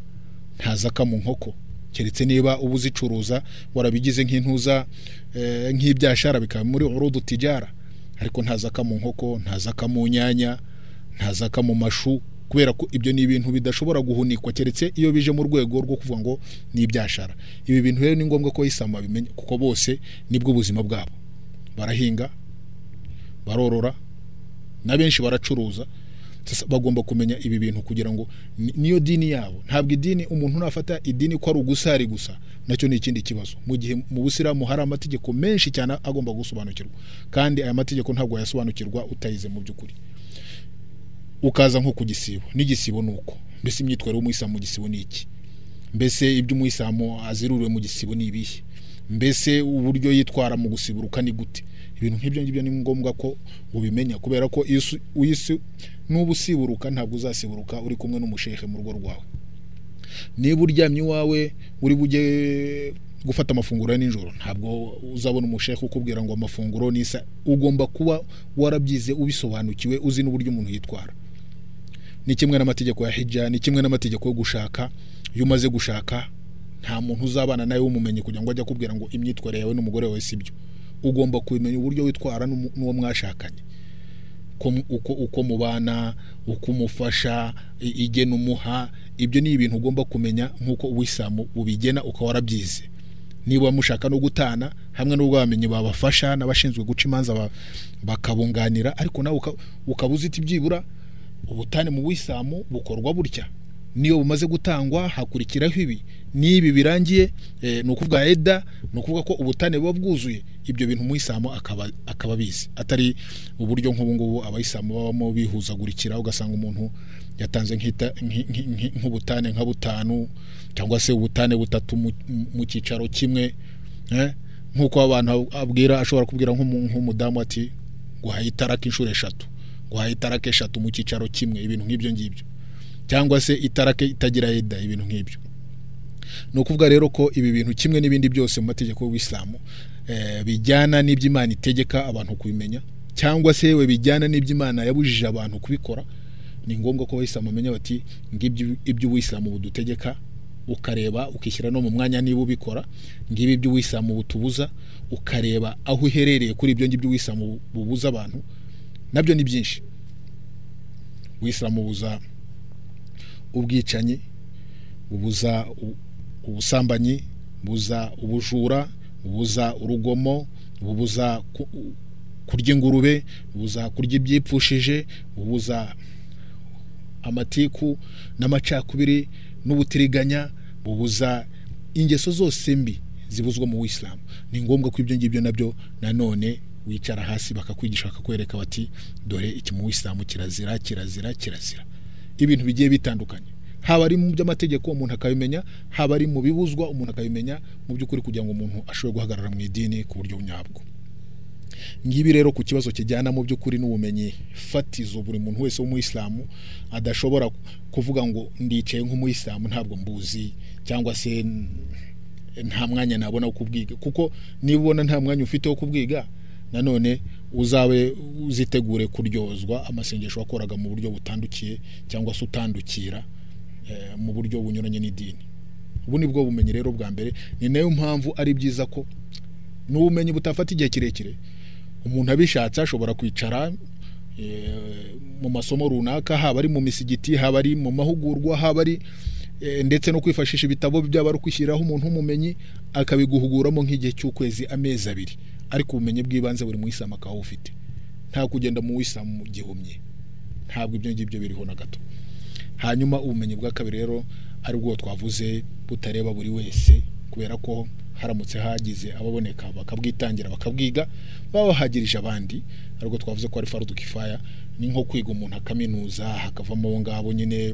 nta zaka mu nkoko. Keretse niba uba uzicuruza warabigize nk'intuza eh, nk'ibyashara bikaba muri urudu tijara. Ariko nta zaka mu nkoko nta zaka mu nyanya nta zaka mu mashu kubera ko ibyo ni ibintu bidashobora guhunikwa. Keretse iyo bije mu rwego rwo kuvuga ngo ni ibyashara. Ibi bintu rero ni ngombwa ko isama bimenya kuko bose ni bwo buzima bwabo. Barahinga barorora na benshi baracuruza bagomba kumenya ibi bintu kugira ngo ni- niyo dini yabo. Ntabwo idini umuntu nafata idini ko ari ugusari gusa. Nacyo ni ikindi kibazo. Mu gihe mu busilamu hari amategeko menshi cyane agomba gusobanukirwa. Kandi aya mategeko ntabwo wayasobanukirwa utayize mu by'ukuri. Ukaza nko ku gisibo. N'igisibo ni uko. Mbese imyitwarire y'umuyisilamu mu gisibo ni iki? Mbese ibyo umuyisilamu aziruriwe mu gisibo ni ibihe? Mbese uburyo yitwara mu gusiburuka ni gute? Ibintu nk'ibyo ngibyo ni ngombwa ko ubimenya kubera ko nuba usiburuka ntabwo uzasiburuka uri kumwe n'umushehe mu rugo rwawe. Niba uryamye iwawe uri bujye gufata amafunguro ya nijoro ntabwo uzabona umushehe ukubwira ngo amafunguro ni isa. Ugomba kuba warabyize ubisobanukiwe uzi n'uburyo umuntu yitwara. Ni kimwe n'amategeko ya hijja ni kimwe n'amategeko yo gushaka. Iyo umaze gushaka nta muntu uzabana nawe w'umumenyi kugira ngo ajye akubwira ngo imyitwarire yawe n'umugore wawe sibyo ugomba kumenya uburyo witwara n'uwo mwashakanye. Uko, uko, mubana uko umufasha igena umuha ibyo ni ibintu ugomba kumenya nk'uko uwisilamu bubigena ukaba warabyize. Niba mushaka no gutana hamwe n'ubwo abamenyi babafasha n'abashinzwe guca imanza ba- bakabunganira ariko nawe uka- ukaba uzita ibyibura ubutane mu wisilamu bukorwa butya. Niyo bumaze gutangwa hakurikiraho ibi. N'ibi birangiye eh, ni ukuvuga eda ni ukuvuga ko ubutane buba bwuzuye. Ibyo bintu umuyisilamu akaba abizi. Atari uburyo nk'ubu ngubu abayisilamu babamo bihuzagurikira ugasanga umuntu yatanze nk'ubutane nka butanu cyangwa se ubutane butatu mu- cyicaro kimwe eh, nk'uko abantu abwira ashobora kubwira nk'umu- nk'umudamu ati guhaye itaraka inshuro eshatu. Guhaye itaraka eshatu mu cyicaro kimwe. Ibintu nk'ibyo ngibyo. Cyangwa se itarake itagira eda ibintu nk'ibyo. Ni ukuvuga rero ko ibi bintu kimwe n'ibindi byose mu mategeko y'ubuyisilamu eh, bijyana n'iby'imana itegeka abantu kubimenya cyangwa se yewe bijyana n'iby'imana yabujije abantu kubikora ni ngombwa ko abayisilamu bamenya bati ngibyo iby'ubuyisilamu budutegeka ukareba ukishyira no mu mwanya niba ubikora ngibi by'uwisilamu butubuza ukareba aho uherereye kuri ibyo ngibyo uwisilamu bubuza abantu na byo ni byinshi. Uwisilamu bubuza ubwicanyi bubuza ubusambanyi bubuza ubujura bubuza urugomo bubuza ku- kurya ingurube bubuza kurya ibyipfushije bubuza amatiku n'amacakubiri n'ubutiriganya bubuza ingeso zose mbi zibuzwa mu wisilamu ni ngombwa ko ibyo ngibyo na byo nanone wicara hasi bakakwigisha bakakwereka bati dore iki mu wisilamu kirazira kirazira kirazira. Ibintu bigiye bitandukanye. Haba ari mu by'amategeko umuntu akabimenya haba ari mu bibuzwa umuntu akabimenya mu by'ukuri kugira ngo umuntu ashobore guhagarara mu idini ku buryo nyabwo. Ngibi rero ku kibazo kijyana mu by'ukuri n'ubumenyi fatizo buri muntu wese w'umuyisilamu adashobora kuvuga ngo ndicaye nk'umuyisilamu ntabwo mbuzi cyangwa se nta mwanya nabona wo kubwiga. Kuko niba ubona nta mwanya ufite wo kubwiga nanone uzabe uzitegure kuryozwa amasengesho wakoraga mu buryo butandukiye cyangwa se utandukira eh, mu buryo bunyuranye n'idini. Ubu ni bwo bumenyi rero bwa mbere. Ni na yo mpamvu ari byiza ko n'ubumenyi butafata igihe kirekire umuntu abishatse ashobora kwicara eh, mu masomo runaka haba ari mu misigiti haba ari mu mahugurwa haba ari eh, ndetse no kwifashisha ibitabo byaba ari ukwishyiriraho umuntu w'umumenyi akabiguhuguramo nk'igihe cy'ukwezi amezi abiri. Ariko ubumenyi bw'ibanze buri mu isilamu akaba awufite nta kugenda mu isilamu gihumye. Ntabwo ibyo ngibyo biriho na gato. Hanyuma ubumenyi bwa kabiri rero ari bwo twavuze butareba buri wese kubera ko haramutse hagize ababoneka bakabwitangira bakabwiga baba bahagirije abandi. Ariko twavuze ko ari farudu kifaya ni nko kwiga umuntu akaminuza hakavamo abo ngabo nyine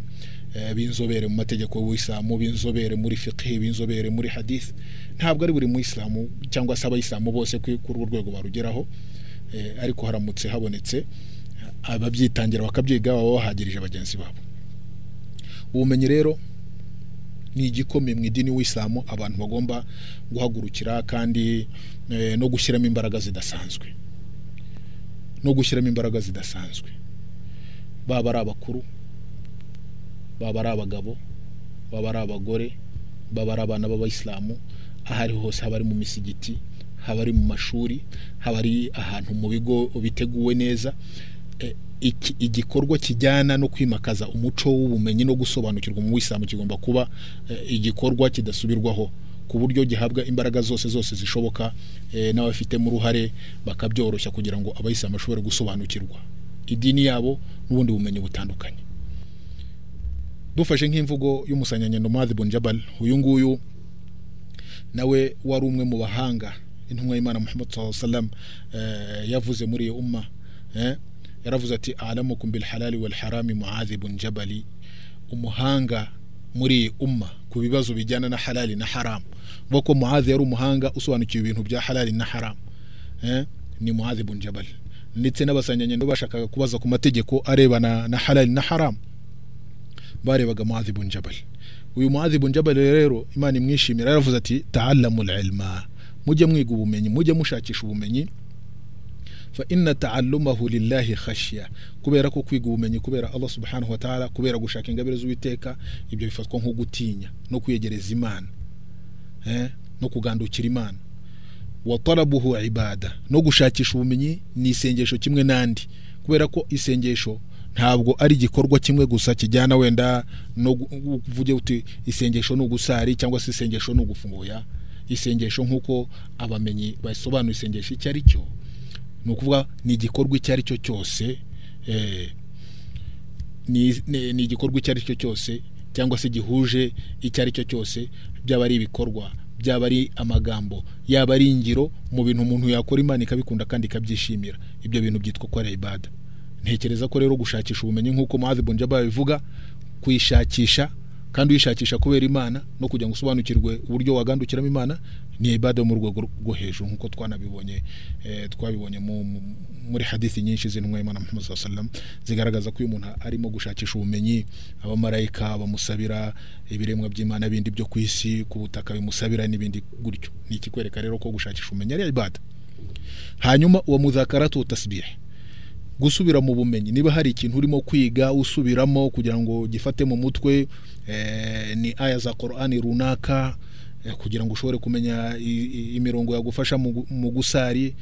b'inzobere mu mategeko y'ubusilamu b'inzobere muri fiqh b'inzobere muri hadith ntabwo ari buri muyisilamu cyangwa se abayisilamu bose kuri urwo rwego barugeraho. Eh, ariko haramutse habonetse. Ababyitangira bakabyiga baba bahagirije bagenzi babo. Ubumenyi rero ni igikomeye mu idini w'isilamu abantu bagomba guhagurukira kandi eh, no gushyiramo imbaraga zidasanzwe. No gushyiramo imbaraga zidasanzwe. Baba ari abakuru baba ari abagabo baba ari abagore baba ari abana b'abayisilamu aho ari hose haba ari mu misigiti haba ari mu mashuri haba ari ahantu mu bigo biteguwe neza. Iki- igikorwa kijyana no kwimakaza umuco w'ubumenyi no gusobanukirwa mu wisilamu kigomba kuba eh, igikorwa kidasubirwaho ku buryo gihabwa imbaraga zose zose zishoboka eh, n'abafitemo uruhare bakabyoroshya kugira ngo abayisilamu bashobore gusobanukirwa. Idini yabo n'ubundi bumenyi butandukanye. Dufashe nk'imvugo y'umusanyanyendo Muadh bin Jabal uyu. Nguyu nawe wari umwe mu bahanga intumwa y'Imana Muhammad sallallahu eh, yavuze muri iyo umma eh, yaravuze ati alamukum bil halali wal harami Muadh Jabali. Umuhanga muri iyi umma ku bibazo bijyana na halali na haramu vuga ko yari umuhanga usobanukiwe ibintu bya halali na haramu eh, ni Muadh bin Jabal. Ndetse n'abasanyanyendo bashakaga kubaza ku mategeko arebana na halali na haramu barebaga Muadh bin Jabal uyu Muadh bin Jabal rero Imana imwishimira yaravuze ati ta'allamul ilma mujye mwiga ubumenyi mujye mushakisha ubumenyi fa inna ta'allumahu lillahi khashya kubera ko kwiga ubumenyi kubera Allah subhanahu wa ta'ala kubera gushaka ingabire z'uwiteka ibyo bifatwa nko gutinya no kwiyegereza Imana eh no kugandukira Imana wa talabuhu ibada no gushakisha ubumenyi ni isengesho kimwe n'andi kubera ko isengesho ntabwo ari igikorwa kimwe gusa kijyana wenda no kuvuge uti isengesho ni ugusari cyangwa se isengesho ni ugufunguya isengesho nk'uko abamenyi basobanura isengesho icyo ari cyo ni ukuvuga ni igikorwa icyo ari cyo cyose eh, ni igikorwa icyo ari cyo cyose cyangwa se gihuje icyo ari cyo cyose byaba ari ibikorwa byaba ari amagambo yaba ari ingiro mu bintu umuntu yakora imana ikabikunda kandi ikabyishimira. Ibyo bintu byitwa ko ari ibada. Ntekereza ko rero gushakisha ubumenyi nk'uko Muadh bin Jabal bivuga kuyishakisha kandi uyishakisha kubera imana no kugira ngo usobanukirwe uburyo wagandukiramo imana ni ibada yo mu rwego rwo hejuru nk'uko twanabibonye eh, twabibonye mu, mu, muri hadithi nyinshi z'intumwa y'imana Muhammad wasallam zigaragaza ko uyu muntu arimo gushakisha ubumenyi abamarayika bamusabira ibiremwa by'imana bindi byo ku isi ku butaka bimusabira n'ibindi gutyo. Ni ikikwereka rero ko gushakisha ubumenyi ari ibada. Hanyuma uwo muzakaratu tasbih. Gusubira mu bumenyi. Niba hari ikintu urimo kwiga usubiramo kugira ngo gifate mu mutwe eh, ni aya za korani runaka eh, kugira ngo ushobore kumenya imirongo yagufasha mu gu- mu gusari.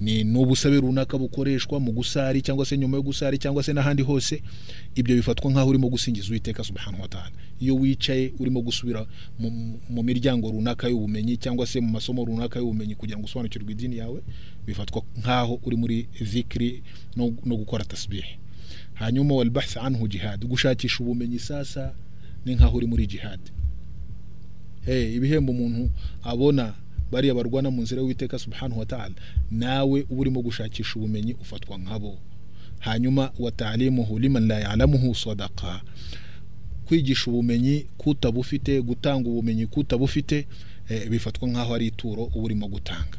Ni n'ubusabe runaka bukoreshwa mu gusari cyangwa se nyuma yo gusari cyangwa se n'ahandi hose ibyo bifatwa nk'aho urimo gusingiza uwiteka subhanahu wa ta'ala. Iyo wicaye urimo gusubira mu, miryango runaka y'ubumenyi cyangwa se mu masomo runaka y'ubumenyi kugira ngo usobanukirwe idini yawe bifatwa nk'aho uri muri zikiri no, gukora tasbih. Hanyuma walbahth anhu jihad gushakisha ubumenyi sasa ni nk'aho uri muri jihad. Ibihembo umuntu abona bariya barwana mu nzira y'uwiteka subhanahu wa ta'ala nawe uba urimo gushakisha ubumenyi ufatwa nkabo hanyuma wa ta'limuhu liman la ya'lamuhu sadaqa. Kwigisha ubumenyi kutabufite gutanga ubumenyi kutabufite eh, bifatwa nk'aho ari ituro uba urimo gutanga.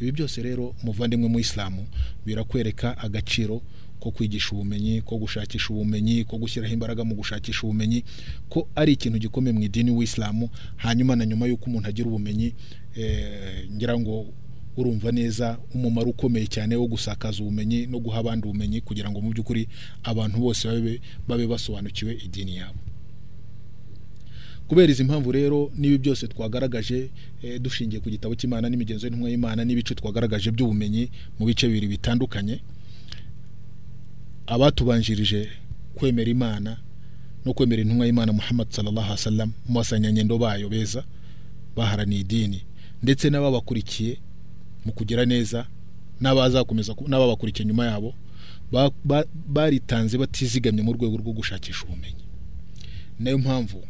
Ibi byose rero muvandimwe mu isilamu birakwereka agaciro ko kwigisha ubumenyi ko gushakisha ubumenyi ko gushyiraho imbaraga mu gushakisha ubumenyi ko ari ikintu gikomeye mu idini w'isilamu hanyuma na nyuma y'uko umuntu agira ubumenyi ngira ngo urumva neza umumaro ukomeye cyane wo gusakaza ubumenyi no guha abandi ubumenyi kugira ngo mu by'ukuri abantu bose babe, basobanukiwe idini yabo. Kubera izi mpamvu rero n'ibi byose twagaragaje eh, dushingiye ku gitabo cy'imana n'imigenzo y'intumwa y'imana n'ibice twagaragaje by'ubumenyi mu bice bibiri bitandukanye abatubanjirije kwemera imana no kwemera intumwa y'imana muhammad sallallahu alaihi wasallam mu basanyanyendo bayo beza baharaniye idini. Ndetse n'ababakurikiye mu kugira neza n'abazakomeza ku- n'ababakurikiye nyuma yabo ba- ba- baritanze batizigamye mu rwego rwo gushakisha ubumenyi. Nayo mpamvu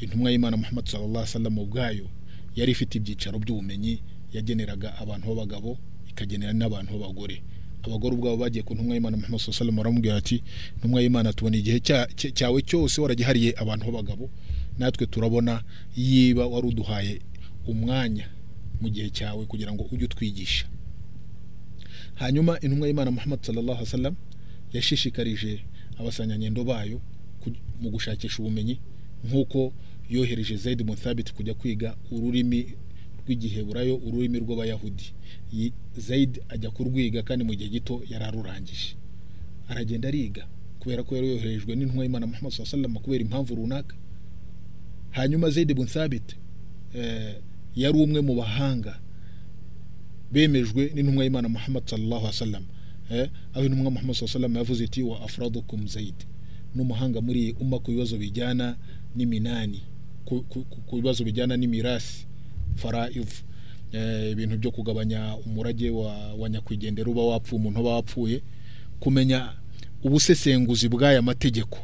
intumwa y'imana muhammad sallallahu alaihi ubwayo yari ifite ibyicaro by'ubumenyi yageneraga abantu b'abagabo ikagenera n'abantu b'abagore. Abagore ubwabo bagiye ku ntumwa y'imana muhammad sallallahu baramubwira ati intumwa y'imana tubona igihe cya- cya- cyawe cyose waragihariye abantu b'abagabo natwe turabona yiba wari uduhaye umwanya mu gihe cyawe kugira ngo ujye utwigisha. Hanyuma intumwa y'imana muhammad sallallahu alaihi wasallam yashishikarije abasanyanyendo bayo mu gushakisha ubumenyi nk'uko yohereje zaid bin thabit kujya kwiga ururimi rw'igiheburayo ururimi rw'abayahudi. Yi- zaid ajya kurwiga kandi mu gihe gito yari arurangije aragenda ariga kubera ko yari yoherejwe n'intumwa y'imana muhammad sallallahu alaihi wasallam kubera impamvu runaka. Hanyuma zaid bin thabit eh, yari umwe mu bahanga bemejwe n'intumwa y'imana muhammad sallallahu alaihi wasallam. Eh, aho intumwa muhammad sallallahu alaihi wasallam yavuze iti wa afradukum zaid. N'umuhanga muri umma ku bibazo bijyana n'iminani ku, bibazo bijyana n'imirasi faraid eh, ibintu byo kugabanya umurage wa nyakwigendera uba wapfuye umuntu uba wapfuye kumenya ubusesenguzi bw'aya mategeko.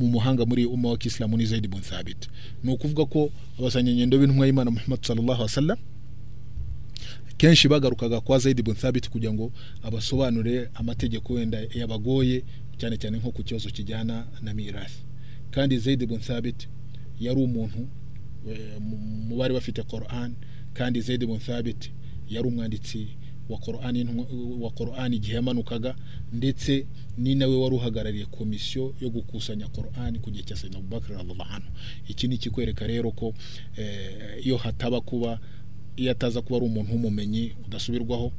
Mu muhanga muri umma wa kisilamu ni zaid bin thabit. Ni ukuvuga ko abasanyanyendo b'intumwa y'imana muhammad sallallahu alaihi wasallam kenshi bagarukaga kwa zaid bin thabit kugira ngo abasobanurire amategeko wenda yabagoye cyane cyane nko ku kibazo kijyana na mirasi kandi zaid bin thabit yari umuntu eh, mu- bari bafite Quran kandi zaid bin thabit yari umwanditsi wa Quran igihe yamanukaga ndetse ni nawe wari uhagarariye komisiyo yo gukusanya Quran ku gihe cya Sayyidina Abubakar radhiallahu anhu. Iki ni ikikwereka rero ko eh, iyo hataba kuba iyo ataza kuba ari umuntu w'umumenyi udasubirwaho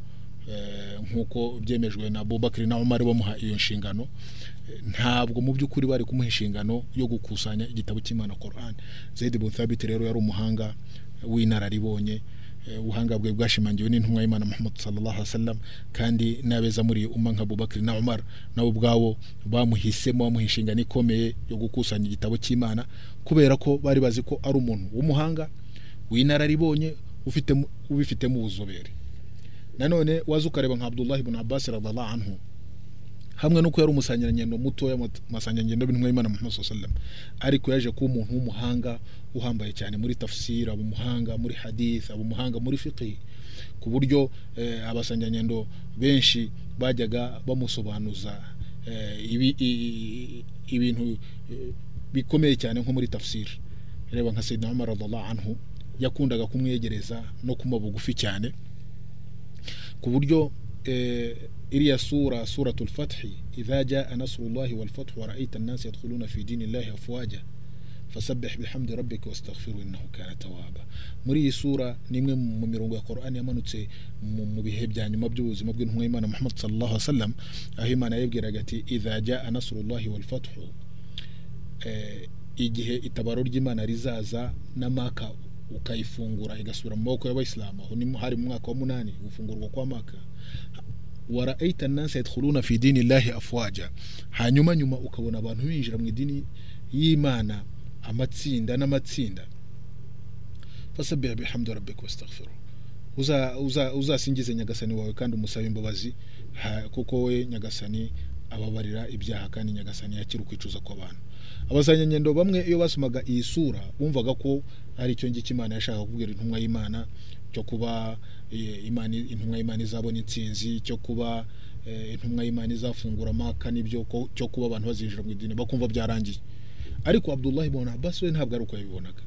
eh, nk'uko byemejwe na Abubakar na Umar bamuha iyo nshingano eh, ntabwo mu by'ukuri bari kumuha inshingano yo gukusanya igitabo cy'Imana Zaid bin Thabit rero yari umuhanga w'inararibonye ubuhanga bwe bwashimangiwe n'intumwa y'Imana Muhammad sallallahu alaihi wasallam kandi n'abeza muri umma nka Abubakar na Umar nabo ubwabo bamuhisemo bamuha inshingano ikomeye yo gukusanya igitabo cy'Imana kubera ko bari bazi ko ari umuntu w'umuhanga w'inararibonye ufite ubifitemo ubuzobere nanone waza ukareba nka Abdullah ibn Abbas radhiallahu anhu hamwe nuko yari umusangirangendo mutoya mu masangirangendo b'intumwa y'Imana Muhammad sallallahu ariko yaje kuba umuntu w'umuhanga uhambaye cyane muri tafsir aba umuhanga muri hadith aba umuhanga muri fiqh. Ku buryo eh, abasangirangendo benshi bajyaga bamusobanuza eh, ibintu eh, bikomeye cyane nko muri tafsir. Reba nka Sayyidina Umar anhu yakundaga kumwegereza no kumuba bugufi cyane. Ku buryo iriya sura suratul fathi idha jaa nasrullahi wal fathu wa ra'aita an-nas yadkhuluna fi dinillahi afwaja fasabbih bihamdi rabbika wastaghfiru innahu kana tawwaba muri iyi sura ni imwe mu mirongo ya Qur'an yamanutse mu bihe bya nyuma by'ubuzima bw'intumwa y'Imana Muhammad sallallahu alaihi wasallam aho Imana yabwiraga ati idha jaa nasrullahi wal fathu eh, igihe itabaro ry'Imana rizaza na maka ukayifungura igasubira mu maboko y'abayisilamu aho hari mu mwaka wa munani gufungurwa kwa maka. Waraita nnasa yadkhuluna fi dini llahi afwaja hanyuma nyuma ukabona abantu binjira mu idini y'imana amatsinda n'amatsinda fasabiha bihamdi rabbika wastaghfiru uza uza uzasingize nyagasani wawe kandi umusabe imbabazi kuko we nyagasani ababarira ibyaha kandi nyagasani yakira ukwicuza kw'abantu abazanyanyendo bamwe iyo basomaga iyi sura bumvaga ko ari icyo ngicyo imana yashaka kubwira intumwa y'imana cyo kuba intumwa y'imana izabona intsinzi cyo kuba eh, intumwa y'imana izafungura amaka n'ibyo cyo kuba abantu bazinjira mu idini bakumva byarangiye. Ariko abdullahi abbas we ntabwo ari uko yabibonaga.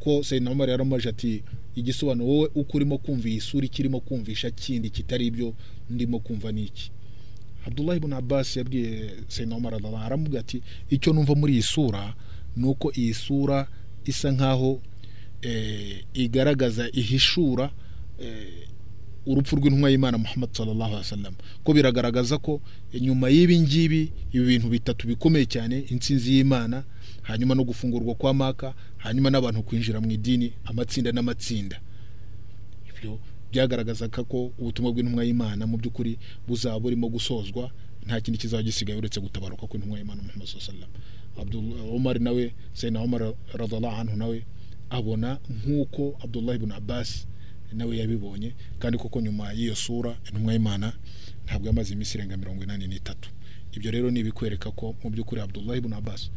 Ko Sayyidina Umar yaramaje ati igisobanuro wowe uko urimo kumva iyi sura ikirimo kumvisha kindi kitari ibyo ndimo kumva ni iki? Abdullah ibn Abbas yabwiye Sayyidina Umar aramubwira ati icyo numva muri iyi sura ni uko iyi sura isa nkaho eh, igaragaza ihishura eh, urupfu rw'intumwa y'Imana Muhammad sallallahu alaihi wasallam. Ko biragaragaza ko nyuma y'ibi ngibi ibi bintu bitatu bikomeye cyane intsinzi y'Imana hanyuma no gufungurwa kwa maka hanyuma n'abantu kwinjira mu idini amatsinda n'amatsinda. Ibyo byagaragazaga ko ubutumwa bw'intumwa y'Imana mu by'ukuri buzaba burimo gusozwa nta kindi kizaba gisigaye uretse gutabaruka kw'intumwa y'Imana Muhammad sallallahu alaihi wasallam. Abdullah Umar nawe Sayyidina Umar radhiallahu anhu nawe abona nk'uko Abdullah ibn Abbas nawe yabibonye kandi koko nyuma y'iyo sura intumwa y'Imana ntabwo yamaze iminsi irenga mirongo inani n'itatu. Ibyo rero ni ibikwereka ko mu by'ukuri Abdullah ibn Abbas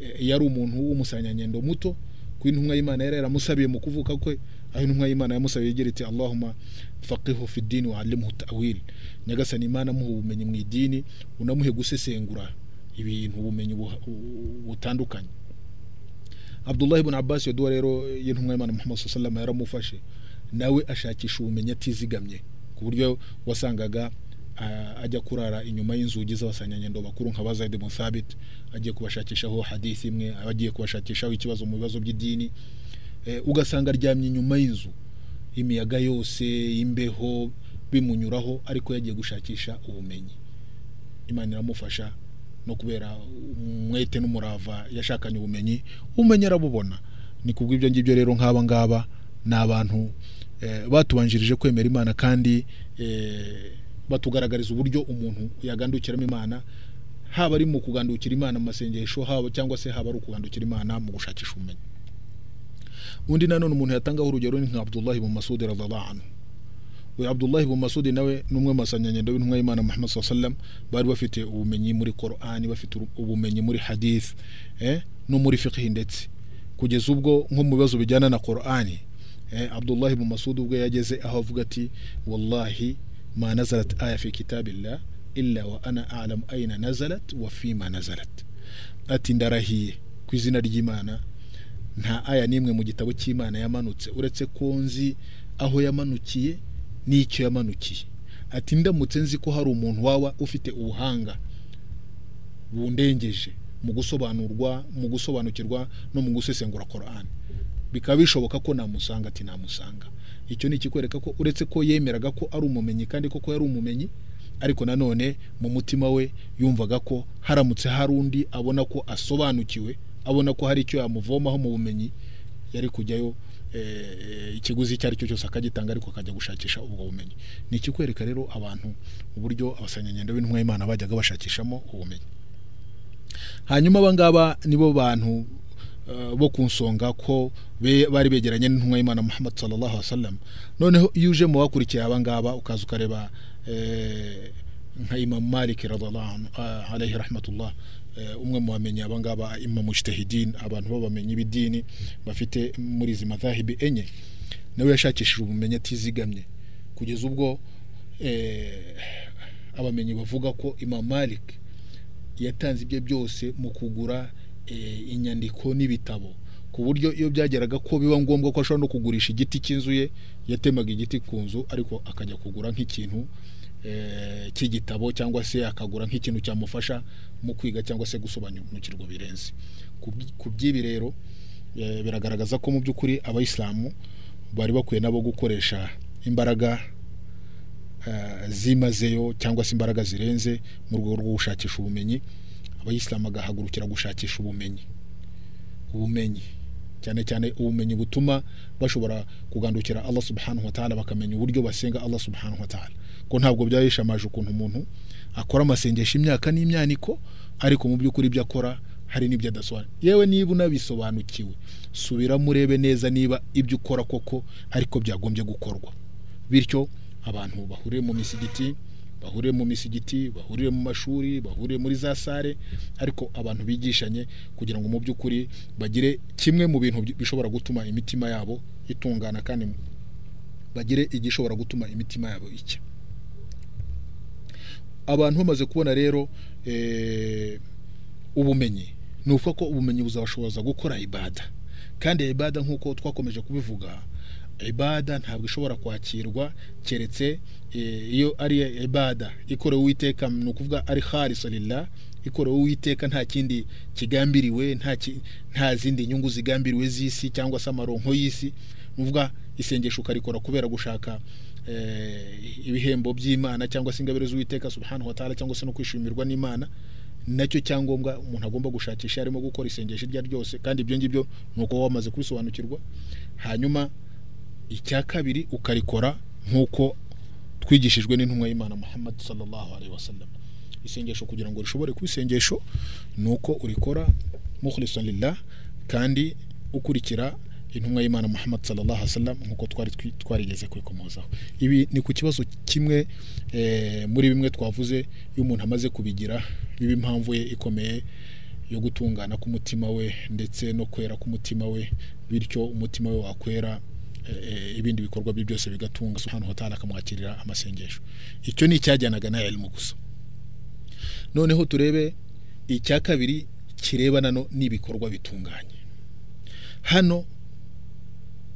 eh, yari umuntu w'umusanyanyendo muto ku intumwa y'Imana yari yaramusabiye mu kuvuka kwe. Aho intumwa y'Imana yamusabiye igira iti Allahumma faqihu fi dini wa allimhu ta'wil. Nyagasani Imana muhe ubumenyi mu idini unamuhe gusesengura ibintu ubumenyi butandukanye. Abdullah ibn Abbas iyo duwa rero y'intumwa y'Imana Muhammad sallallahu alaihi wasallam yaramufashe. Nawe ashakisha ubumenyi atizigamye ku buryo wasangaga ajya kurara inyuma y'inzugi z'abasanyanyendo bakuru nka ba Zaid ibn Thabit agiye kubashakishaho hadithi imwe agiye kubashakishaho ikibazo mu bibazo by'idini. Eh, ugasanga aryamye inyuma y'inzu imiyaga yose imbeho bimunyuraho ariko yagiye gushakisha ubumenyi. Imana iramufasha no kubera umwete n'umurava yashakanye ubumenyi ubumenyi arabubona. Ni kubw'ibyo ngibyo rero nk'aba ngaba ni abantu batubanjirije kwemera imana kandi eh, batugaragariza uburyo umuntu yagandukiramo imana haba ari mu kugandukira imana mu masengesho haba cyangwa se haba ari ukugandukira imana mu gushakisha ubumenyi. Undi nanone umuntu yatangaho urugero ni nka Abdullah ibn Masud radhiallahu anhu. Uyu Abdullah ibn Masud nawe ni umwe mu basanyanyendo b'intumwa y'Imana Muhammad wasallam bari bafite ubumenyi muri Qur'ani bafite ubumenyi muri hadith eh, no muri fiqh ndetse. Kugeza ubwo nko mu bibazo bijyana na Qur'ani eh, Abdullah ibn Masud ubwo yageze aho avuga ati wallahi ma nazalat aya fi kitabillah illa wa ana a'lam aina nazalat wa fima nazalat. Ati ndarahiye ku izina ry'Imana. Nta aya n'imwe mu gitabo cy'Imana yamanutse. Uretse ko nzi aho yamanukiye n'icyo yamanukiye. Ati ndamutse nzi ko hari umuntu waba ufite ubuhanga bundengeje mu gusobanurwa mu gusobanukirwa no mu gusesengura Qur'an. Bikaba bishoboka ko namusanga ati namusanga. Icyo ni ikikwereka ko uretse ko yemeraga ko ari umumenyi kandi koko yari umumenyi ariko nanone mu mutima we yumvaga ko haramutse hari undi abona ko asobanukiwe abona ko hari icyo yamuvomaho mu bumenyi yari kujyayo eh, ikiguzi icyo ari cyo cyose akagitanga ariko akajya gushakisha ubwo bumenyi. Ni ikikwereka rero abantu uburyo abasanyanyendo b'intumwa y'Imana bajyaga bashakishamo ubumenyi. Hanyuma abangaba nibo bantu bo ku nsonga ko bari begeranye n'intumwa y'Imana Muhammad sallallahu alaihi wasallam. Noneho iyo uje mu bakurikiye abangaba ukaza ukareba eh, nka Imam Malik radhiallahu anhu ah, alayhi rahmatullah eh, umwe mu bamenyi abangaba imam mujtahidin abantu b'abamenyi b'idini bafite muri izi madhahibi enye. Nawe yashakishije ubumenyi atizigamye. Kugeza ubwo eh, abamenyi bavuga ko Imam Malik yatanze ibye byose mu kugura eh, inyandiko n'ibitabo. Ku buryo iyo byageraga ko biba ngombwa ko ashobora no kugurisha igiti cy'inzu ye yatemaga igiti ku nzu ariko akajya kugura nk'ikintu eh, cy'igitabo cyangwa se akagura nk'ikintu cyamufasha mu kwiga cyangwa se gusobanukirwa birenze Ku by- ku by'ibi rero eh, biragaragaza ko mu by'ukuri abayisilamu bari bakwiye nabo gukoresha imbaraga eh, zimazeyo cyangwa se imbaraga zirenze mu rwego rwo gushakisha ubumenyi. Abayisilamu bagahagurukira gushakisha ubumenyi. Ubumenyi. Cyane cyane ubumenyi butuma bashobora kugandukira Allah subhanahu wa ta'ala bakamenya uburyo basenga Allah subhanahu wa ta'ala. Ko ntabwo byayishamaje ukuntu umuntu akora amasengesho imyaka n'imyaniko ariko mu by'ukuri ibyo akora hari n'ibyo adasobanura. Yewe niba unabisobanukiwe subiramo urebe neza niba ibyo ukora koko ariko byagombye gukorwa. Bityo abantu bahuriye mu misigiti bahuriye mu misigiti bahuriye mu mashuri bahuriye muri za sare ariko abantu bigishanye kugira ngo mu by'ukuri bagire kimwe mu bintu bi- bishobora gutuma imitima yabo itungana kandi bagire igishobora gutuma imitima yabo icya abantu bamaze kubona rero eh, ubumenyi. Ni ukuvuga ko ubumenyi buzabashoboza gukora ibada. Kandi ibada nk'uko twakomeje kubivuga ibada ntabwo ishobora kwakirwa keretse eh, iyo ari ibada ikorewe uwiteka ni ukuvuga ari harisolila ikorewe uwiteka nta kindi kigambiriwe nta zindi nyungu zigambiriwe z'isi cyangwa se amaronko y'isi. Ni ukuvuga isengesho ukarikora kubera gushaka eh, ibihembo by'imana cyangwa se ingabire z'uwiteka subhanahu wa ta'ala cyangwa se no kwishimirwa n'imana na cyo cyangombwa umuntu agomba gushakisha arimo gukora isengesho iryo ryose. Kandi ibyo ngibyo ni uko wamaze kubisobanukirwa. Hanyuma icya kabiri ukarikora nk'uko twigishijwe n'intumwa y'imana muhammad sallallahu alaihi wasallam. Isengesho kugira ngo rishobore kuba isengesho ni uko urikora mukhlisan lillah kandi ukurikira intumwa y'imana muhammad sallallahu alaihi wasallam nk'uko twari twarigeze kwikomozaho. Ibi ni ku kibazo kimwe eh, muri bimwe twavuze iyo umuntu amaze kubigira biba impamvu ye ikomeye yo gutungana k'umutima we ndetse no kwera k'umutima we bityo umutima we wakwera ibindi bikorwa bye byose bigatunga subhanahu wa ta'ala akamwakirira amasengesho. Icyo ni icyajyanaga na ilmu gusa. Noneho turebe icya kabiri kirebana n'ibikorwa bitunganye. Hano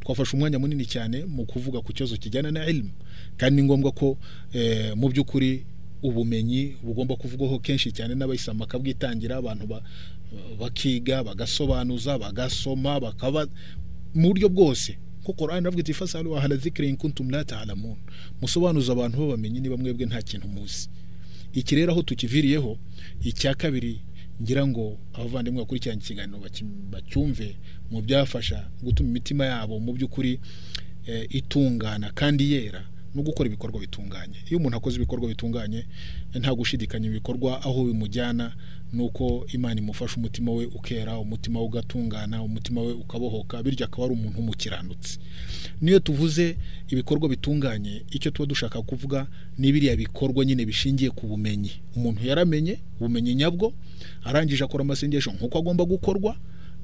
twafashe umwanya munini cyane mu kuvuga ku kibazo kijyana na ilmu. Kandi ni ngombwa ko eh, mu by'ukuri ubumenyi bugomba kuvugwaho kenshi cyane n'abayisilamu bakabwitangira abantu ba- bakiga bagasobanuza bagasoma bakaba mu buryo bwose kuko Qur'an iravuga iti fasalu ahla dhikri in kuntum la ta'lamun. Musobanuza abantu babamenye niba mwebwe nta kintu muzi. Iki rero aho tukiviriyeho icya kabiri ngira ngo abavandimwe bakurikiranye ikiganiro bacyumve mu byafasha gutuma imitima yabo mu by'ukuri eh, itungana kandi yera. No gukora ibikorwa bitunganye. Iyo umuntu akoze ibikorwa bitunganye nta gushidikanya ibikorwa aho bimujyana nuko imana imufasha umutima we ukera umutima we ugatungana umutima we ukabohoka bityo akaba ari umuntu w'umukiranutsi niyo tuvuze ibikorwa bitunganye icyo tuba dushaka kuvuga ni biriya bikorwa nyine bishingiye ku bumenyi. Umuntu yaramenye ubumenyi nyabwo arangije akora amasengesho nk'uko agomba gukorwa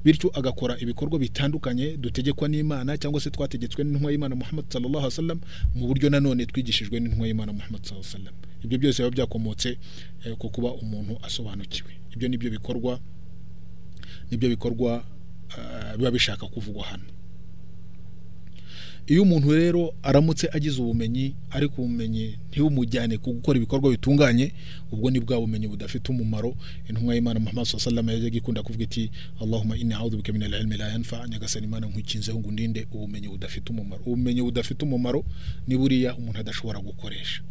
bityo agakora ibikorwa bitandukanye dutegekwa n'imana cyangwa se twategetswe n'intumwa y'imana muhammad sallallahu alaihi wasallam mu buryo nanone twigishijwe n'intumwa y'imana muhammad sallallahu alaihi wasallam. Ibyo byose biba byakomotse eh, ku kuba umuntu asobanukiwe. Ibyo ni byo bikorwa ni byo bikorwa ah, biba bishaka kuvugwa hano. Iyo umuntu rero aramutse agize ubumenyi ariko ubumenyi ntibumujyane ku gukora ibikorwa bitunganye ubwo ni bwa bumenyi budafite umumaro. Intumwa y'imana muhammad sallallahu alaihi ikunda kuvuga iti allahumma inni a'udhu bika min al-ilmi la yanfa. Nyagasani imana nkwikinzeho ngo undinde ubumenyi budafite umumaro. Ubumenyi budafite umumaro ni buriya umuntu adashobora gukoresha.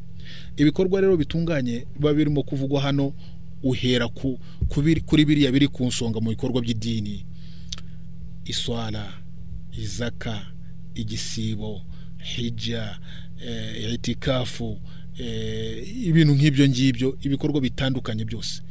Ibikorwa rero bitunganye biba birimo kuvugwa hano uhera ku, kuri biriya biri ku nsonga mu bikorwa by'idini. Iswara izaka igisibo hija eh, itikafu eh, ibintu nk'ibyo ngibyo ibikorwa bitandukanye byose.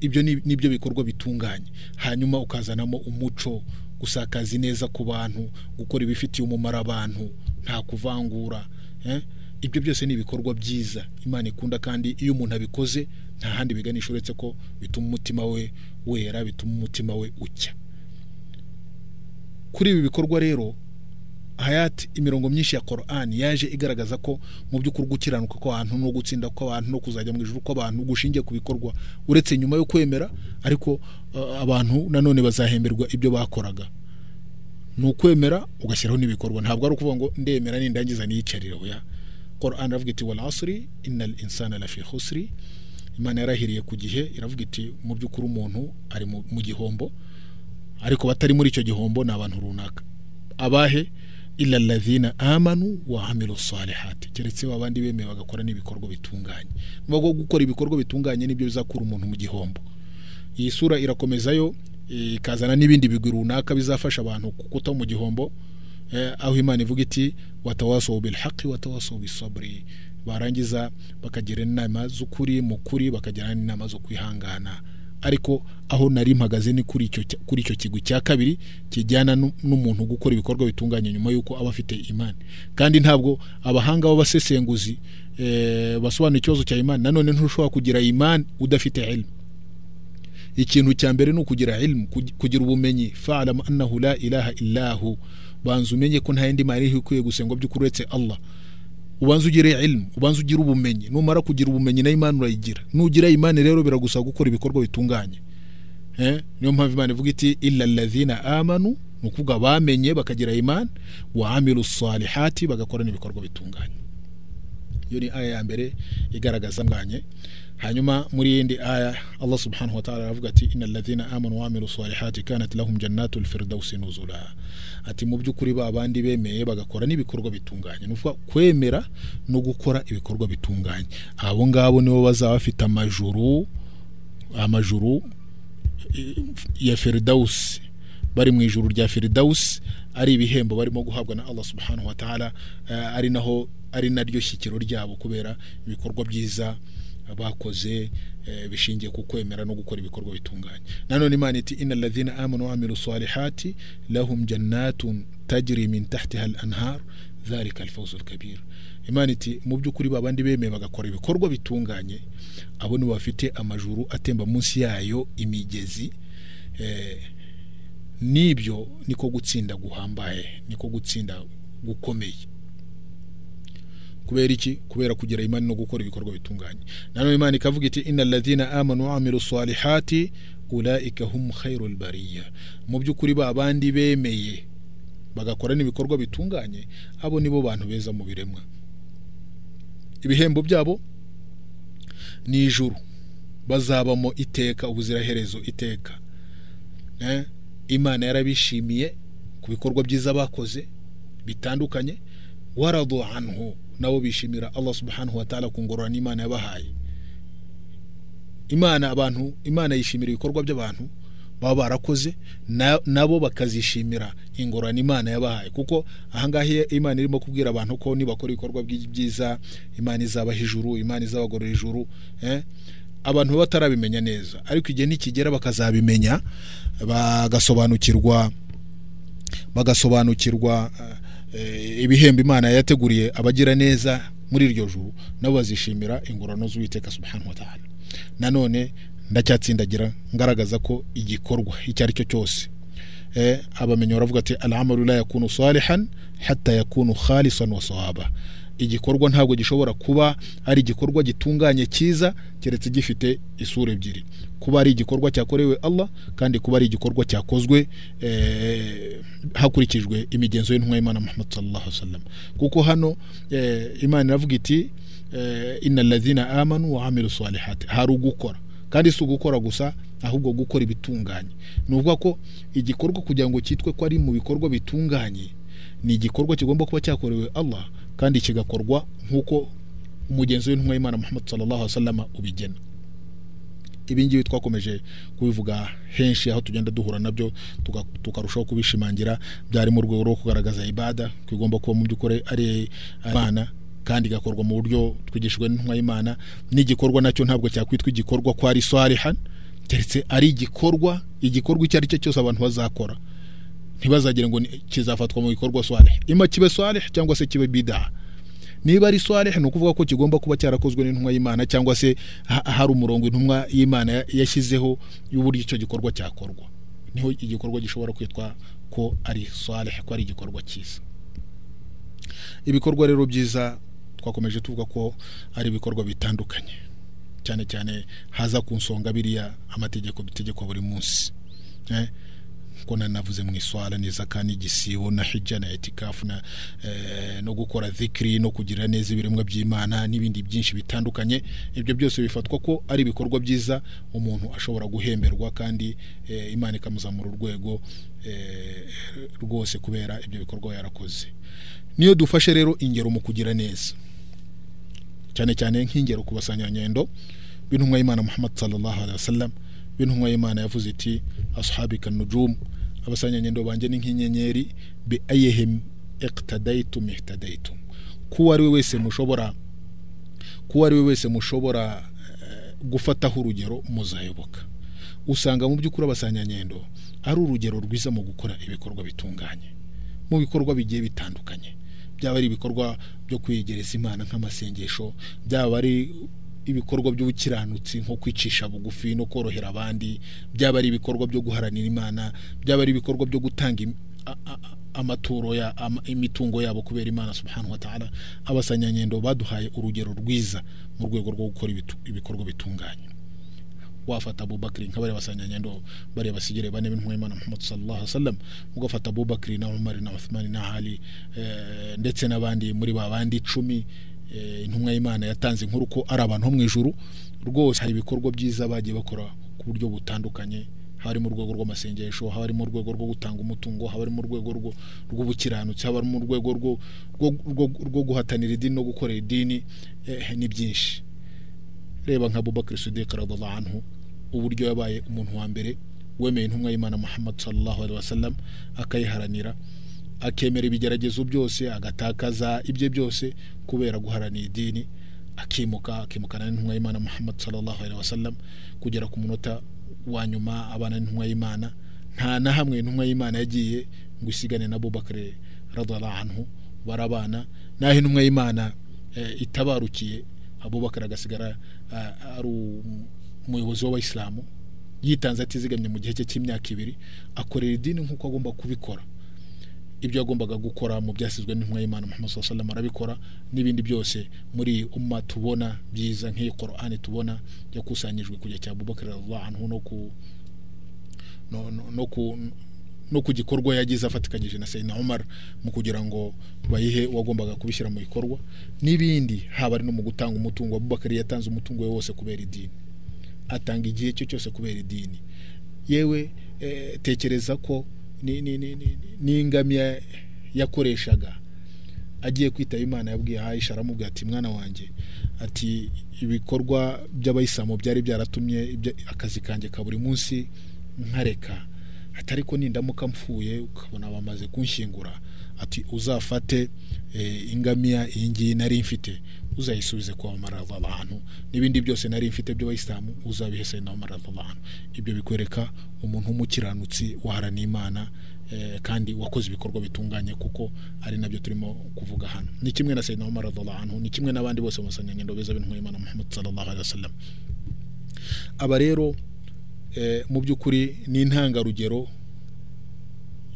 Ibyo ni- ni byo bikorwa bitunganye. Hanyuma ukazanamo umuco gusakaza ineza ku bantu gukora ibifitiye umumaro abantu nta kuvangura eh? ibyo byose ni ibikorwa byiza. Imana ikunda kandi iyo umuntu abikoze nta handi biganisha uretse ko bituma umutima we wera bituma umutima we ucya. Kuri ibi bikorwa rero hayati imirongo myinshi ya Qur'an yaje igaragaza ko mu by'ukuri gukiranuka kw'abantu no gutsinda kw'abantu no kuzajya mu ijuru kw'abantu gushingiye ku bikorwa. Uretse nyuma yo kwemera ariko abantu nanone bazahemberwa ibyo bakoraga. Ni ukwemera ugashyiraho n'ibikorwa. Ntabwo ari ukuvuga ngo ndemera nindangiza niyicarire. Oya Qur'an iravuga iti wal asri innal insana lafi khusri. Imana yarahiriye ku gihe iravuga iti mu by'ukuri umuntu ari mu gihombo ariko batari muri icyo gihombo ni abantu runaka. Abahe illa alladhina amanu wa amilu salihati keretse abandi bemeye bagakora n'ibikorwa bitunganye. Nubwo gukora ibikorwa bitunganye ni byo bizakura umuntu mu gihombo. Iyi sura irakomezayo ikazana n'ibindi bigwi runaka bizafasha abantu kuta mu gihombo. Eh, aho imana ivuga iti watawasaw bilhaqi watawasaw bisabri barangiza bakagira inama z'ukuri mu kuri bakagira n'inama zo kwihangana. Ariko aho nari mpagaze ni kuri icyo kuri icyo kigwi cya kabiri kijyana nu- n'umuntu gukora ibikorwa bitunganye nyuma y'uko aba afite imani. Kandi ntabwo abahanga b'abasesenguzi eh, basobanura ikibazo cya imani. Nanone ntushobora kugira imani udafite ilmu. Ikintu cya mbere ni ukugira ilmu kugi- kugira ubumenyi. Fa'lam annahu la ilaha illahu. Banza umenye ko nta yindi mana ikwiye gusengwa by'ukuri uretse allah. Ubanza ugire ilmu ubanza ugire ubumenyi. Numara kugira ubumenyi na imana urayigira nugira imana rero biragusaba gukora ibikorwa bitunganye. Eh? niyo mpamvu imana ivuga iti illa alladhina amanu ni ukuvuga bamenye bakagira imana wa amilu salihati bagakora n'ibikorwa bitunganye. Iyo ni aya ya mbere igaragaza nganye hanyuma muri yindi aya allah subhanahu wa ta'ala aravuga ati inna alladhina amanu wa amilu salihati kanat lahum jannatul firdausi nuzula. Ati mu by'ukuri ba bandi bemeye bagakora n'ibikorwa bitunganye. Ni ukuvuga kwemera no gukora ibikorwa bitunganye. Abo ngabo nibo bazaba bafite amajuru amajuru eh, ya firdausi. Bari mu ijuru rya firdausi ari ibihembo barimo guhabwa na allah subhanahu wa ta'ala eh, ari naho ari naryo shyikiro ryabo kubera ibikorwa byiza bakoze eh, bishingiye ku kwemera no gukora ibikorwa bitunganye. Nanone imana iti inna alladhina amanu wa amilu salihati lahum jannatun tajri min tahtiha al anhar dhalika alfawzu alkabir. Imana iti mu by'ukuri babandi bemeye bagakora ibikorwa bitunganye abo nibo bafite amajuru atemba munsi yayo imigezi eh, n'ibyo niko gutsinda guhambaye niko gutsinda gukomeye. Kubera iki? Kubera kugira imani no gukora ibikorwa bitunganye. Nanone imana ikavuga iti inna alladhina amanu wa amilu salihati ulaika hum khairul bariya. Mu by'ukuri ba bandi bemeye bagakora n'ibikorwa bitunganye abo nibo bantu beza mu biremwa. Ibihembo byabo ni ijuru. Bazabamo iteka ubuziraherezo iteka. Eh? Imana yarabishimiye ku bikorwa byiza bakoze bitandukanye waradu anhu nabo bishimira allah subhanahu wa ta'ala ku ngororano imana yabahaye imana abantu imana yishimira ibikorwa by'abantu baba barakoze na- nabo bakazishimira ingororano imana yabahaye kuko ahangaha imana irimo kubwira abantu ko nibakora ibikorwa by- byiza imana izabaha ijuru imana izabagorora ijuru eh? Abantu baba batarabimenya neza. Ariko igihe nikigera bakazabimenya bagasobanukirwa bagasobanukirwa eh, ibihembo imana yateguriye abagira neza muri iryo juru nabo bazishimira ingororano z'uwiteka subhanahu wa ta'ala. Nanone ndacyatsindagira ngaragaza ko igikorwa icyo ari cyo cyose. Eh, abamenyi baravuga ati alamalu la yakunu salihan hatta yakunu khalisan wa sawaba. Igikorwa ntabwo gishobora kuba ari igikorwa gitunganye cyiza keretse gifite isura ebyiri. Kuba ari igikorwa cyakorewe Allah kandi kuba ari igikorwa cyakozwe eh, hakurikijwe imigenzo y'intumwa y'Imana Muhammad sallallahu alaihi wasallam. Kuko hano eh, Imana iravuga iti eh, innal ladhina amanu wa amilu salihati. Hari ugukora. Kandi si ugukora gusa ahubwo gukora ibitunganye. Ni ukuvuga ko igikorwa kugira ngo cyitwe ko ari mu bikorwa bitunganye ni igikorwa kigomba kuba cyakorewe Allah kandi kigakorwa nk'uko umugenzi w'intumwa y'Imana Muhammad sallallahu alaihi wasallam ubigena. Ibi ngibi twakomeje kubivuga henshi aho tugenda duhura na byo tuka- tukarushaho kubishimangira. Byari mu rwego rwo kugaragaza ibada ko igomba kuba mu by'ukuri ari imana kandi igakorwa mu buryo twigishijwe n'intumwa y'imana n'igikorwa na cyo ntabwo cyakwitwa igikorwa ko ari swarihan keretse ari igikorwa igikorwa icyo ari cyo cyose abantu bazakora. Ntibazagire ngo kizafatwa mu gikorwa swalih ima kibe swalih cyangwa se kibe bidaha niba ari swalih ni ukuvuga ko kigomba kuba cyarakozwe n'intumwa y'imana cyangwa se ha- hari umurongo intumwa y'imana ya- yashyizeho y'uburyo icyo gikorwa cyakorwa. Niho igikorwa gishobora kwitwa ko ari swalih ko ari igikorwa cyiza. Ibikorwa rero byiza twakomeje tuvuga ko ari ibikorwa bitandukanye. Cyane cyane haza ku nsonga biriya amategeko dutegekwa buri munsi. Eh, ko nanavuze mu iswara n'izaka n'igisibo na hijja na etikafu na eh, no gukora dhikri no kugira neza ibiremwa by'imana n'ibindi byinshi bitandukanye. Ibyo byose bifatwa ko ari ibikorwa byiza umuntu ashobora guhemberwa kandi eh, imana ikamuzamura urwego eh, rwose kubera ibyo bikorwa yarakoze. Niyo dufashe rero ingero mu kugira neza. Cyane cyane nk'ingero ku basanyanyendo b'intumwa y'imana muhammad sallallahu alaihi wasallam b'intumwa y'imana yavuze iti ashabika nujum abasanyanyendo banjye ni nk'inyenyeri bi ayihim iqtadaytum ihtadaytum. Kuwo ari we wese mushobora kuwo ari we wese mushobora eh, gufataho urugero muzayoboka. Usanga mu by'ukuri abasanyanyendo ari urugero rwiza mu gukora ibikorwa bitunganye mu bikorwa bigiye bitandukanye. Byaba ari ibikorwa byo kwegereza imana nk'amasengesho byaba ari ibikorwa by'ubukiranutsi nko kwicisha bugufi no korohera abandi byaba ari ibikorwa byo guharanira imana byaba ari ibikorwa byo gutanga amaturo ya imitungo yabo kubera imana subhanahu wa ta'ala. Abasanyanyendo baduhaye urugero rwiza mu rwego rwo gukora ibikorwa bitunganye. Wafata abubakiri nka bariya basanyanyendo bariya basigire bane b'intumwa y'imana muhammad sallallahu alaihi wasallam. Ugafata abubakiri na umar na uthman na ali eh, ndetse n'abandi muri ba bandi icumi intumwa y'imana yatanze inkuru ko ari abantu bo mu ijuru rwose hari ibikorwa byiza bagiye bakora ku buryo butandukanye haba ari mu rwego rw'amasengesho haba ari mu rwego rwo gutanga umutungo haba ari mu rwego rw'ubukiranutsi haba ari mu rwego rwo- guhatanira idini no gukorera idini eh, ni byinshi. Reba nka Abubakar Siddiq radhiallahu anhu uburyo yabaye umuntu wa mbere wemeye intumwa y'Imana Muhammad sallallahu alaihi wasallam akayiharanira. Akemera ibigeragezo byose agatakaza ibye byose kubera guharanira idini akimuka akimukana n'intumwa y'Imana Muhammad sallallahu alaihi wasallam kugera ku munota wa nyuma abana n'intumwa y'Imana. Nta na hamwe intumwa y'Imana yagiye ngo isigane na Abubakar radhiallahu anhu barabana naho intumwa y'Imana eh, itabarukiye abubakar agasigara ah, ari umuyobozi w'abayisilamu. Yitanze atizigamye mu gihe cye cy'imyaka ibiri akorera idini nk'uko agomba kubikora. Ibyo yagombaga gukora mu byasizwe n'intumwa y'imana muhammad sallallahu arabikora n'ibindi byose muri umma tubona byiza nk'iyi Qur'ani tubona yakusanyijwe ku gihe cya radhiallahu anhu no ku no, ku no ku gikorwa yagize afatikanyije na Sayyidina Umar mu kugira ngo bayihe uwagombaga kubishyira mu bikorwa. N'ibindi haba ari no mu gutanga umutungo Abubakar yatanze umutungo we wose kubera idini. Atanga igihe cye cyose kubera idini. Yewe eh, tekereza ko n'ingamiya yakoreshaga. Agiye kwitaba imana yabwiye Aisha aramubwira ati mwana wanjye. Ati ibikorwa by'abayisilamu byari byaratumye akazi kanjye ka buri munsi nkareka. Ati ariko nindamuka mpfuye ukabona bamaze kunshyingura. Ati uzafate eh, ingamiya iyi ngiyi nari mfite. Uzayisubize kwa Umar radhiallahu n'ibindi byose nari mfite by'abayisilamu uzabihe Sayyidina Umar radhiallahu ibyo bikwereka umuntu w'umukiranutsi waharaniye imana eh, kandi wakoze ibikorwa bitunganye kuko ari na byo turimo kuvuga hano. Ni kimwe na Sayyidina Umar radhiallahu anhu ni kimwe n'abandi bose mu basanyanyendo beza b'intumwa y'Imana Muhammad sallallahu alaihi wasallam. Aba rero eh, mu by'ukuri ni intangarugero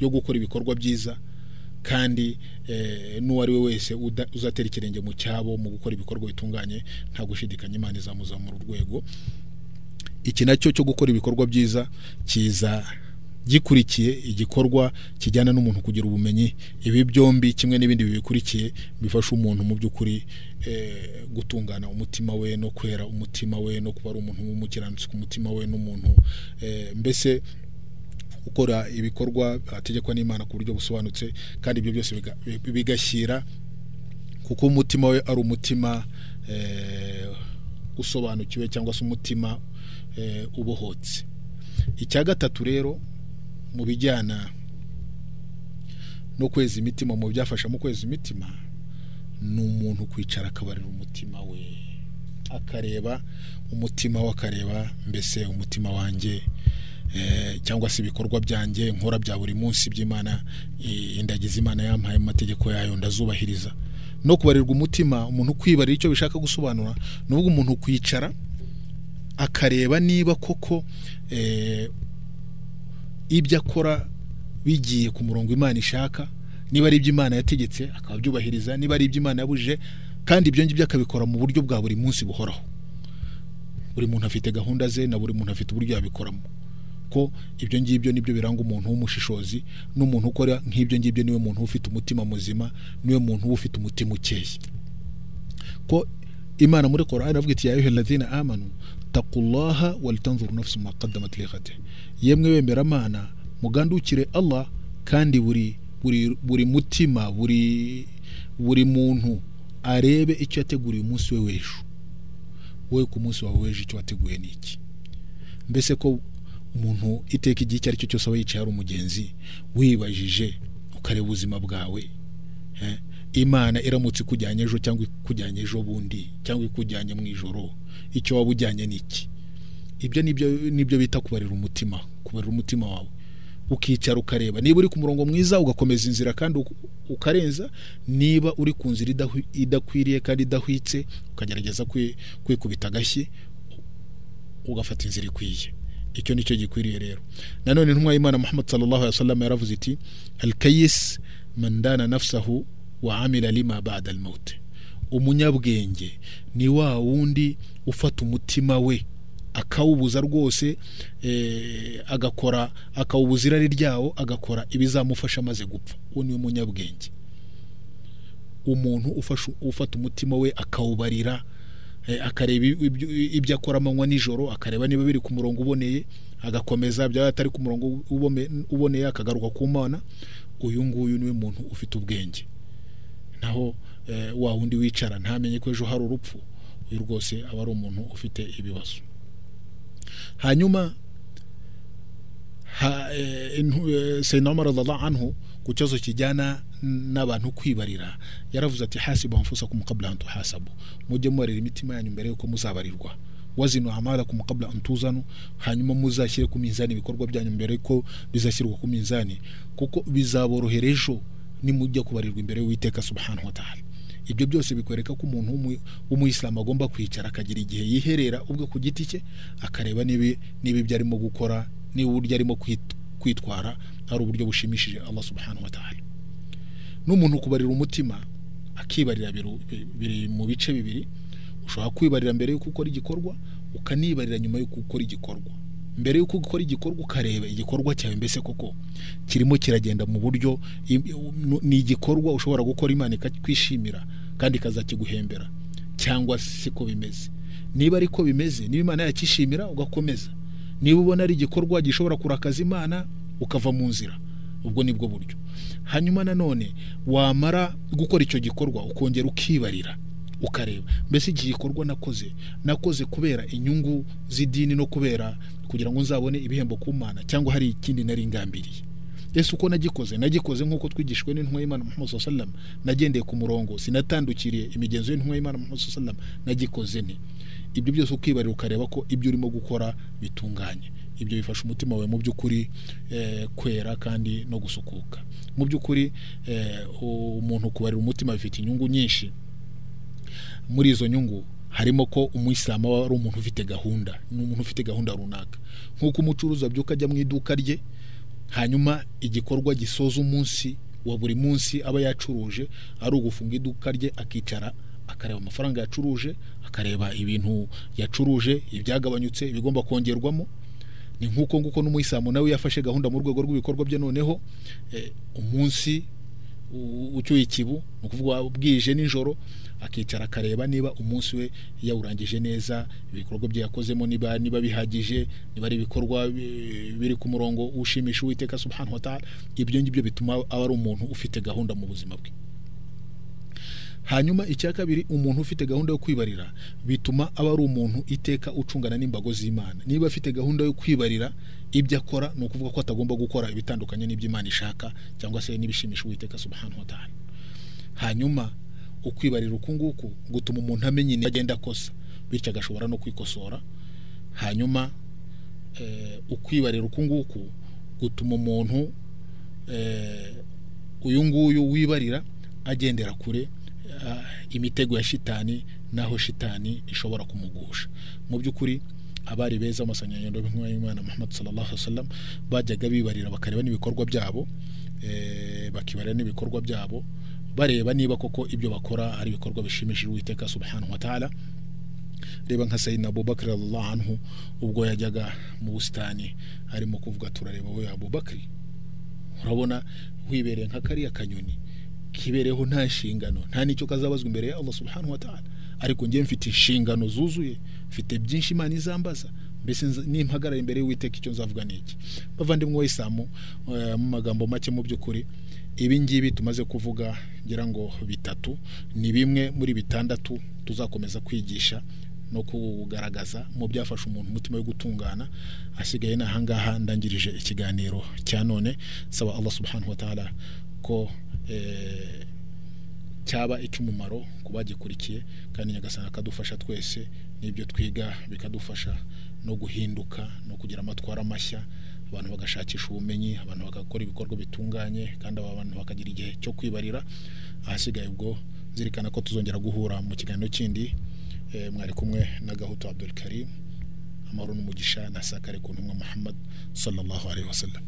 yo gukora ibikorwa byiza kandi eh, n'uwo ari we wese uzatera ikirenge mu cyabo mu gukora ibikorwa bitunganye nta gushidikanya imana izamuzamura urwego. Iki na cyo cyo gukora ibikorwa byiza kiza gikurikiye igikorwa kijyana n'umuntu kugira ubumenyi. Ibi byombi kimwe n'ibindi bibikurikiye bifasha umuntu mu by'ukuri eh, gutungana umutima we no kwera umutima we no kuba ari umuntu w'umukiranutsi ku mutima we n'umuntu eh, mbese gukora ibikorwa ategekwa n'imana ku buryo busobanutse kandi ibyo byose biga- bi- bigashyira kuko umutima we ari umutima eh, usobanukiwe cyangwa se umutima eh, ubohotse. Icya gatatu rero mu bijyana no kweza imitima mu byafasha mu kweza imitima ni umuntu kwicara akabarira umutima we akareba umutima we akareba mbese umutima wanjye cyangwa se ibikorwa byanjye nkora bya buri munsi by'imana eh, indagiza imana yampaye mu mategeko yayo ndazubahiriza. No kubarirwa umutima umuntu kwibarira icyo bishaka gusobanura ni umuntu kwicara akareba niba koko eh, ibyo akora bigiye ku murongo imana ishaka niba ari ibyo imana yategetse akaba abyubahiriza niba ari ibyo imana yabujije kandi ibyo ngibyo akabikora mu buryo bwa buri munsi buhoraho. Buri muntu afite gahunda ze na buri muntu afite uburyo yabikoramo. Ko ibyo ngibyo ni byo biranga umuntu w'umushishozi n'umuntu ukora nk'ibyo ngibyo ni we muntu ufite umutima muzima ni we muntu uba ufite umutima ukeye. Ko imana muri korani avuga iti yayohe ladina amanu taqullaha walitanzuru nafsu ma qaddamat lighade yemwe bemera amana mugandukire allah kandi buri buri buri mutima buri buri muntu arebe icyo yateguriye umunsi we w'ejo. Wowe ku munsi wawe w'ejo icyo wateguye ni iki? Mbese ko umuntu iteka igihe icyo ari cyo cyose aba yicaye ari umugenzi wibajije ukareba ubuzima bwawe imana iramutse ikujyanye ejo cyangwa ikujyanye ejo bundi cyangwa ikujyanye mu ijoro icyo waba ujyanye ni iki? Ibyo ni byo bita kubarira umutima kubarira umutima wawe. Ukicara ukareba niba uri ku murongo mwiza ugakomeza inzira kandi uk- ukarenza niba uri ku nzira idakwiriye kandi idahwitse ukagerageza kwi- kwikubita agashyi ugafata inzira ikwiye. Icyo ni cyo gikwiriye rero. Nanone intumwa y'imana muhammad sallallahu alaihi wasallam yaravuze iti alkayis man nafsahu wa amila lima ba'da umunyabwenge ni wa wundi ufata umutima we akawubuza rwose eh, agakora akawubuza irari ryawo agakora ibizamufasha amaze gupfa. Uwo ni we munyabwenge. Umuntu ufata umutima we akawubarira akareba ibyo- akora amanywa nijoro akareba niba biri ku murongo uboneye agakomeza byaba atari ku murongo uboneye akagaruka ku mana. Uyu nguyu ni we muntu ufite ubwenge. Naho eh, wa wundi wicara ntamenye ko ejo hari urupfu uyu rwose aba ari umuntu ufite ibibazo. Hanyuma ha, eh, eh, Umar radhiallahu anhu ku kibazo kijyana n'abantu kwibarira. Yaravuze ati hasibu anfusakum qabla an tuhasabu. Mujye mubarira imitima yanyu mbere yuko muzabarirwa. Wazinu amalakum qabla an tuzanu hanyuma muzashyire ku minzani ibikorwa byanyu mbere yuko bizashyirwa ku minzani. Kuko bizaborohera ejo nimujya kubarirwa imbere y'uwiteka subhanahu wa ta'ala. Ibyo byose bikwereka ko umuntu w'umu- w'umuyisilamu agomba kwicara akagira igihe yiherera ubwe ku giti cye akareba niba ibyo arimo gukora niba uburyo arimo kwit- kwitwara ari uburyo bushimishije allah subhanahu wa ta'ala. N'umuntu kubarira umutima akibarira biri mu bice bibiri ushobora kwibarira mbere y'uko ukora igikorwa ukanibarira nyuma y'uko ukora igikorwa. Mbere y'uko ukora igikorwa ukareba igikorwa cyawe mbese koko kirimo kiragenda mu buryo ni igikorwa ushobora gukora imana ikakwishimira kandi ikazakiguhembera cyangwa siko bimeze. Niba ariko bimeze niba imana yakishimira ugakomeza. Niba ubona ari igikorwa gishobora kurakaza imana ukava mu nzira. Ubwo ni bwo buryo. Hanyuma nanone wamara gukora icyo gikorwa ukongera ukibarira ukareba. Mbese iki gikorwa nakoze? Nakoze kubera inyungu z'idini no kubera kugira ngo nzabone ibihembo ku mana cyangwa hari ikindi nari ngambiriye. Ese uko nagikoze? Nagikoze nk'uko twigishijwe n'intumwa y'imana muhammad wasallam. Nagendeye ku murongo sinatandukiriye imigenzo y'intumwa y'imana muhammad wasallam. Nagikoze nte? Ibyo byose ukibarira ukareba ko ibyo urimo gukora bitunganye. Ibyo bifasha umutima wawe mu by'ukuri eh, kwera kandi no gusukuka. Mu by'ukuri eh, umuntu kubarira umutima bifite inyungu nyinshi. Muri izo nyungu harimo ko umuyisilamu aba ari umuntu ufite gahunda ni umuntu ufite gahunda runaka. Nk'uko umucuruzi abyuka ajya mu iduka rye hanyuma igikorwa gisoza umunsi wa buri munsi aba yacuruje ari ugufunga iduka rye akicara akareba amafaranga yacuruje akareba ibintu yacuruje ibyagabanyutse ibigomba kongerwamo ni nk'uko nguko n'umuyisilamu nawe yafashe gahunda mu rwego rw'ibikorwa bye noneho eh, umunsi ucyuye ikibu ni ukuvuga bwije nijoro akicara akareba niba umunsi we yawurangije neza ibikorwa bye yakozemo niba niba bihagije niba ari ibikorwa bi- biri ku murongo ushimisha uwiteka subhanahu wa ta'ala ibyo ngibyo bituma aba ari umuntu ufite gahunda mu buzima bwe. Hanyuma icya kabiri umuntu ufite gahunda yo kwibarira bituma aba ari umuntu iteka ucungana n'imbago z'imana. Niba afite gahunda yo kwibarira ibyo akora ni ukuvuga ko atagomba gukora ibitandukanye n'ibyo imana ishaka cyangwa se n'ibishimisha uwiteka subhanahu wa ta'ala. Hanyuma ukwibarira uku nguku gutuma umuntu amenya intege agenda akosa bityo agashobora no kwikosora. Hanyuma eh, ukwibarira uku nguku gutuma umuntu eh, uyu nguyu wibarira agendera kure imitego ya shitani naho shitani ishobora kumugusha. Mu by'ukuri abari beza amasanyanyendo b'intumwa y'imana muhammad sallallahu alaihi wasallam bajyaga bibarira bakareba n'ibikorwa byabo eh, bakibarira n'ibikorwa byabo bareba niba koko ibyo bakora ari ibikorwa bishimishije uwiteka subhanahu wa ta'ala. Reba nka sayidina abubakar radiyallahu anhu ubwo yajyaga mu busitani arimo kuvuga turareba we abubakari urabona wibereye nka kariya kanyoni. Kibereho nta nshingano nta n'icyo kazabazwa imbere ya Allah subhanahu wa ta'ala. Ariko njye mfite inshingano zuzuye mfite byinshi imana izambaza mbese nimpagarara imbere y'uwiteka icyo nzavuga ni iki? Bavandimwe w'isamu eh, mu magambo make mu by'ukuri ibi ngibi tumaze kuvuga ngira ngo bitatu ni bimwe muri bitandatu tuzakomeza kwigisha no kugaragaza mu byafasha umuntu umutima wo gutungana asigaye ni ahangaha ndangirije ikiganiro cya none saba Allah subhanahu wa ta'ala ko cyaba icy'umumaro ku bagikurikiye kandi nyagasana akadufasha twese n'ibyo twiga bikadufasha no guhinduka no kugira amatwara mashya. Abantu bagashakisha ubumenyi abantu bagakora ibikorwa bitunganye kandi aba bantu bakagira igihe cyo kwibarira. Ahasigaye ubwo zirikana ko tuzongera guhura mu kiganiro kindi eh, mwari kumwe na gahutu abdul karim amahoro n'umugisha na sakare ku ntumwa muhammad sallallahu alaihi wasallam.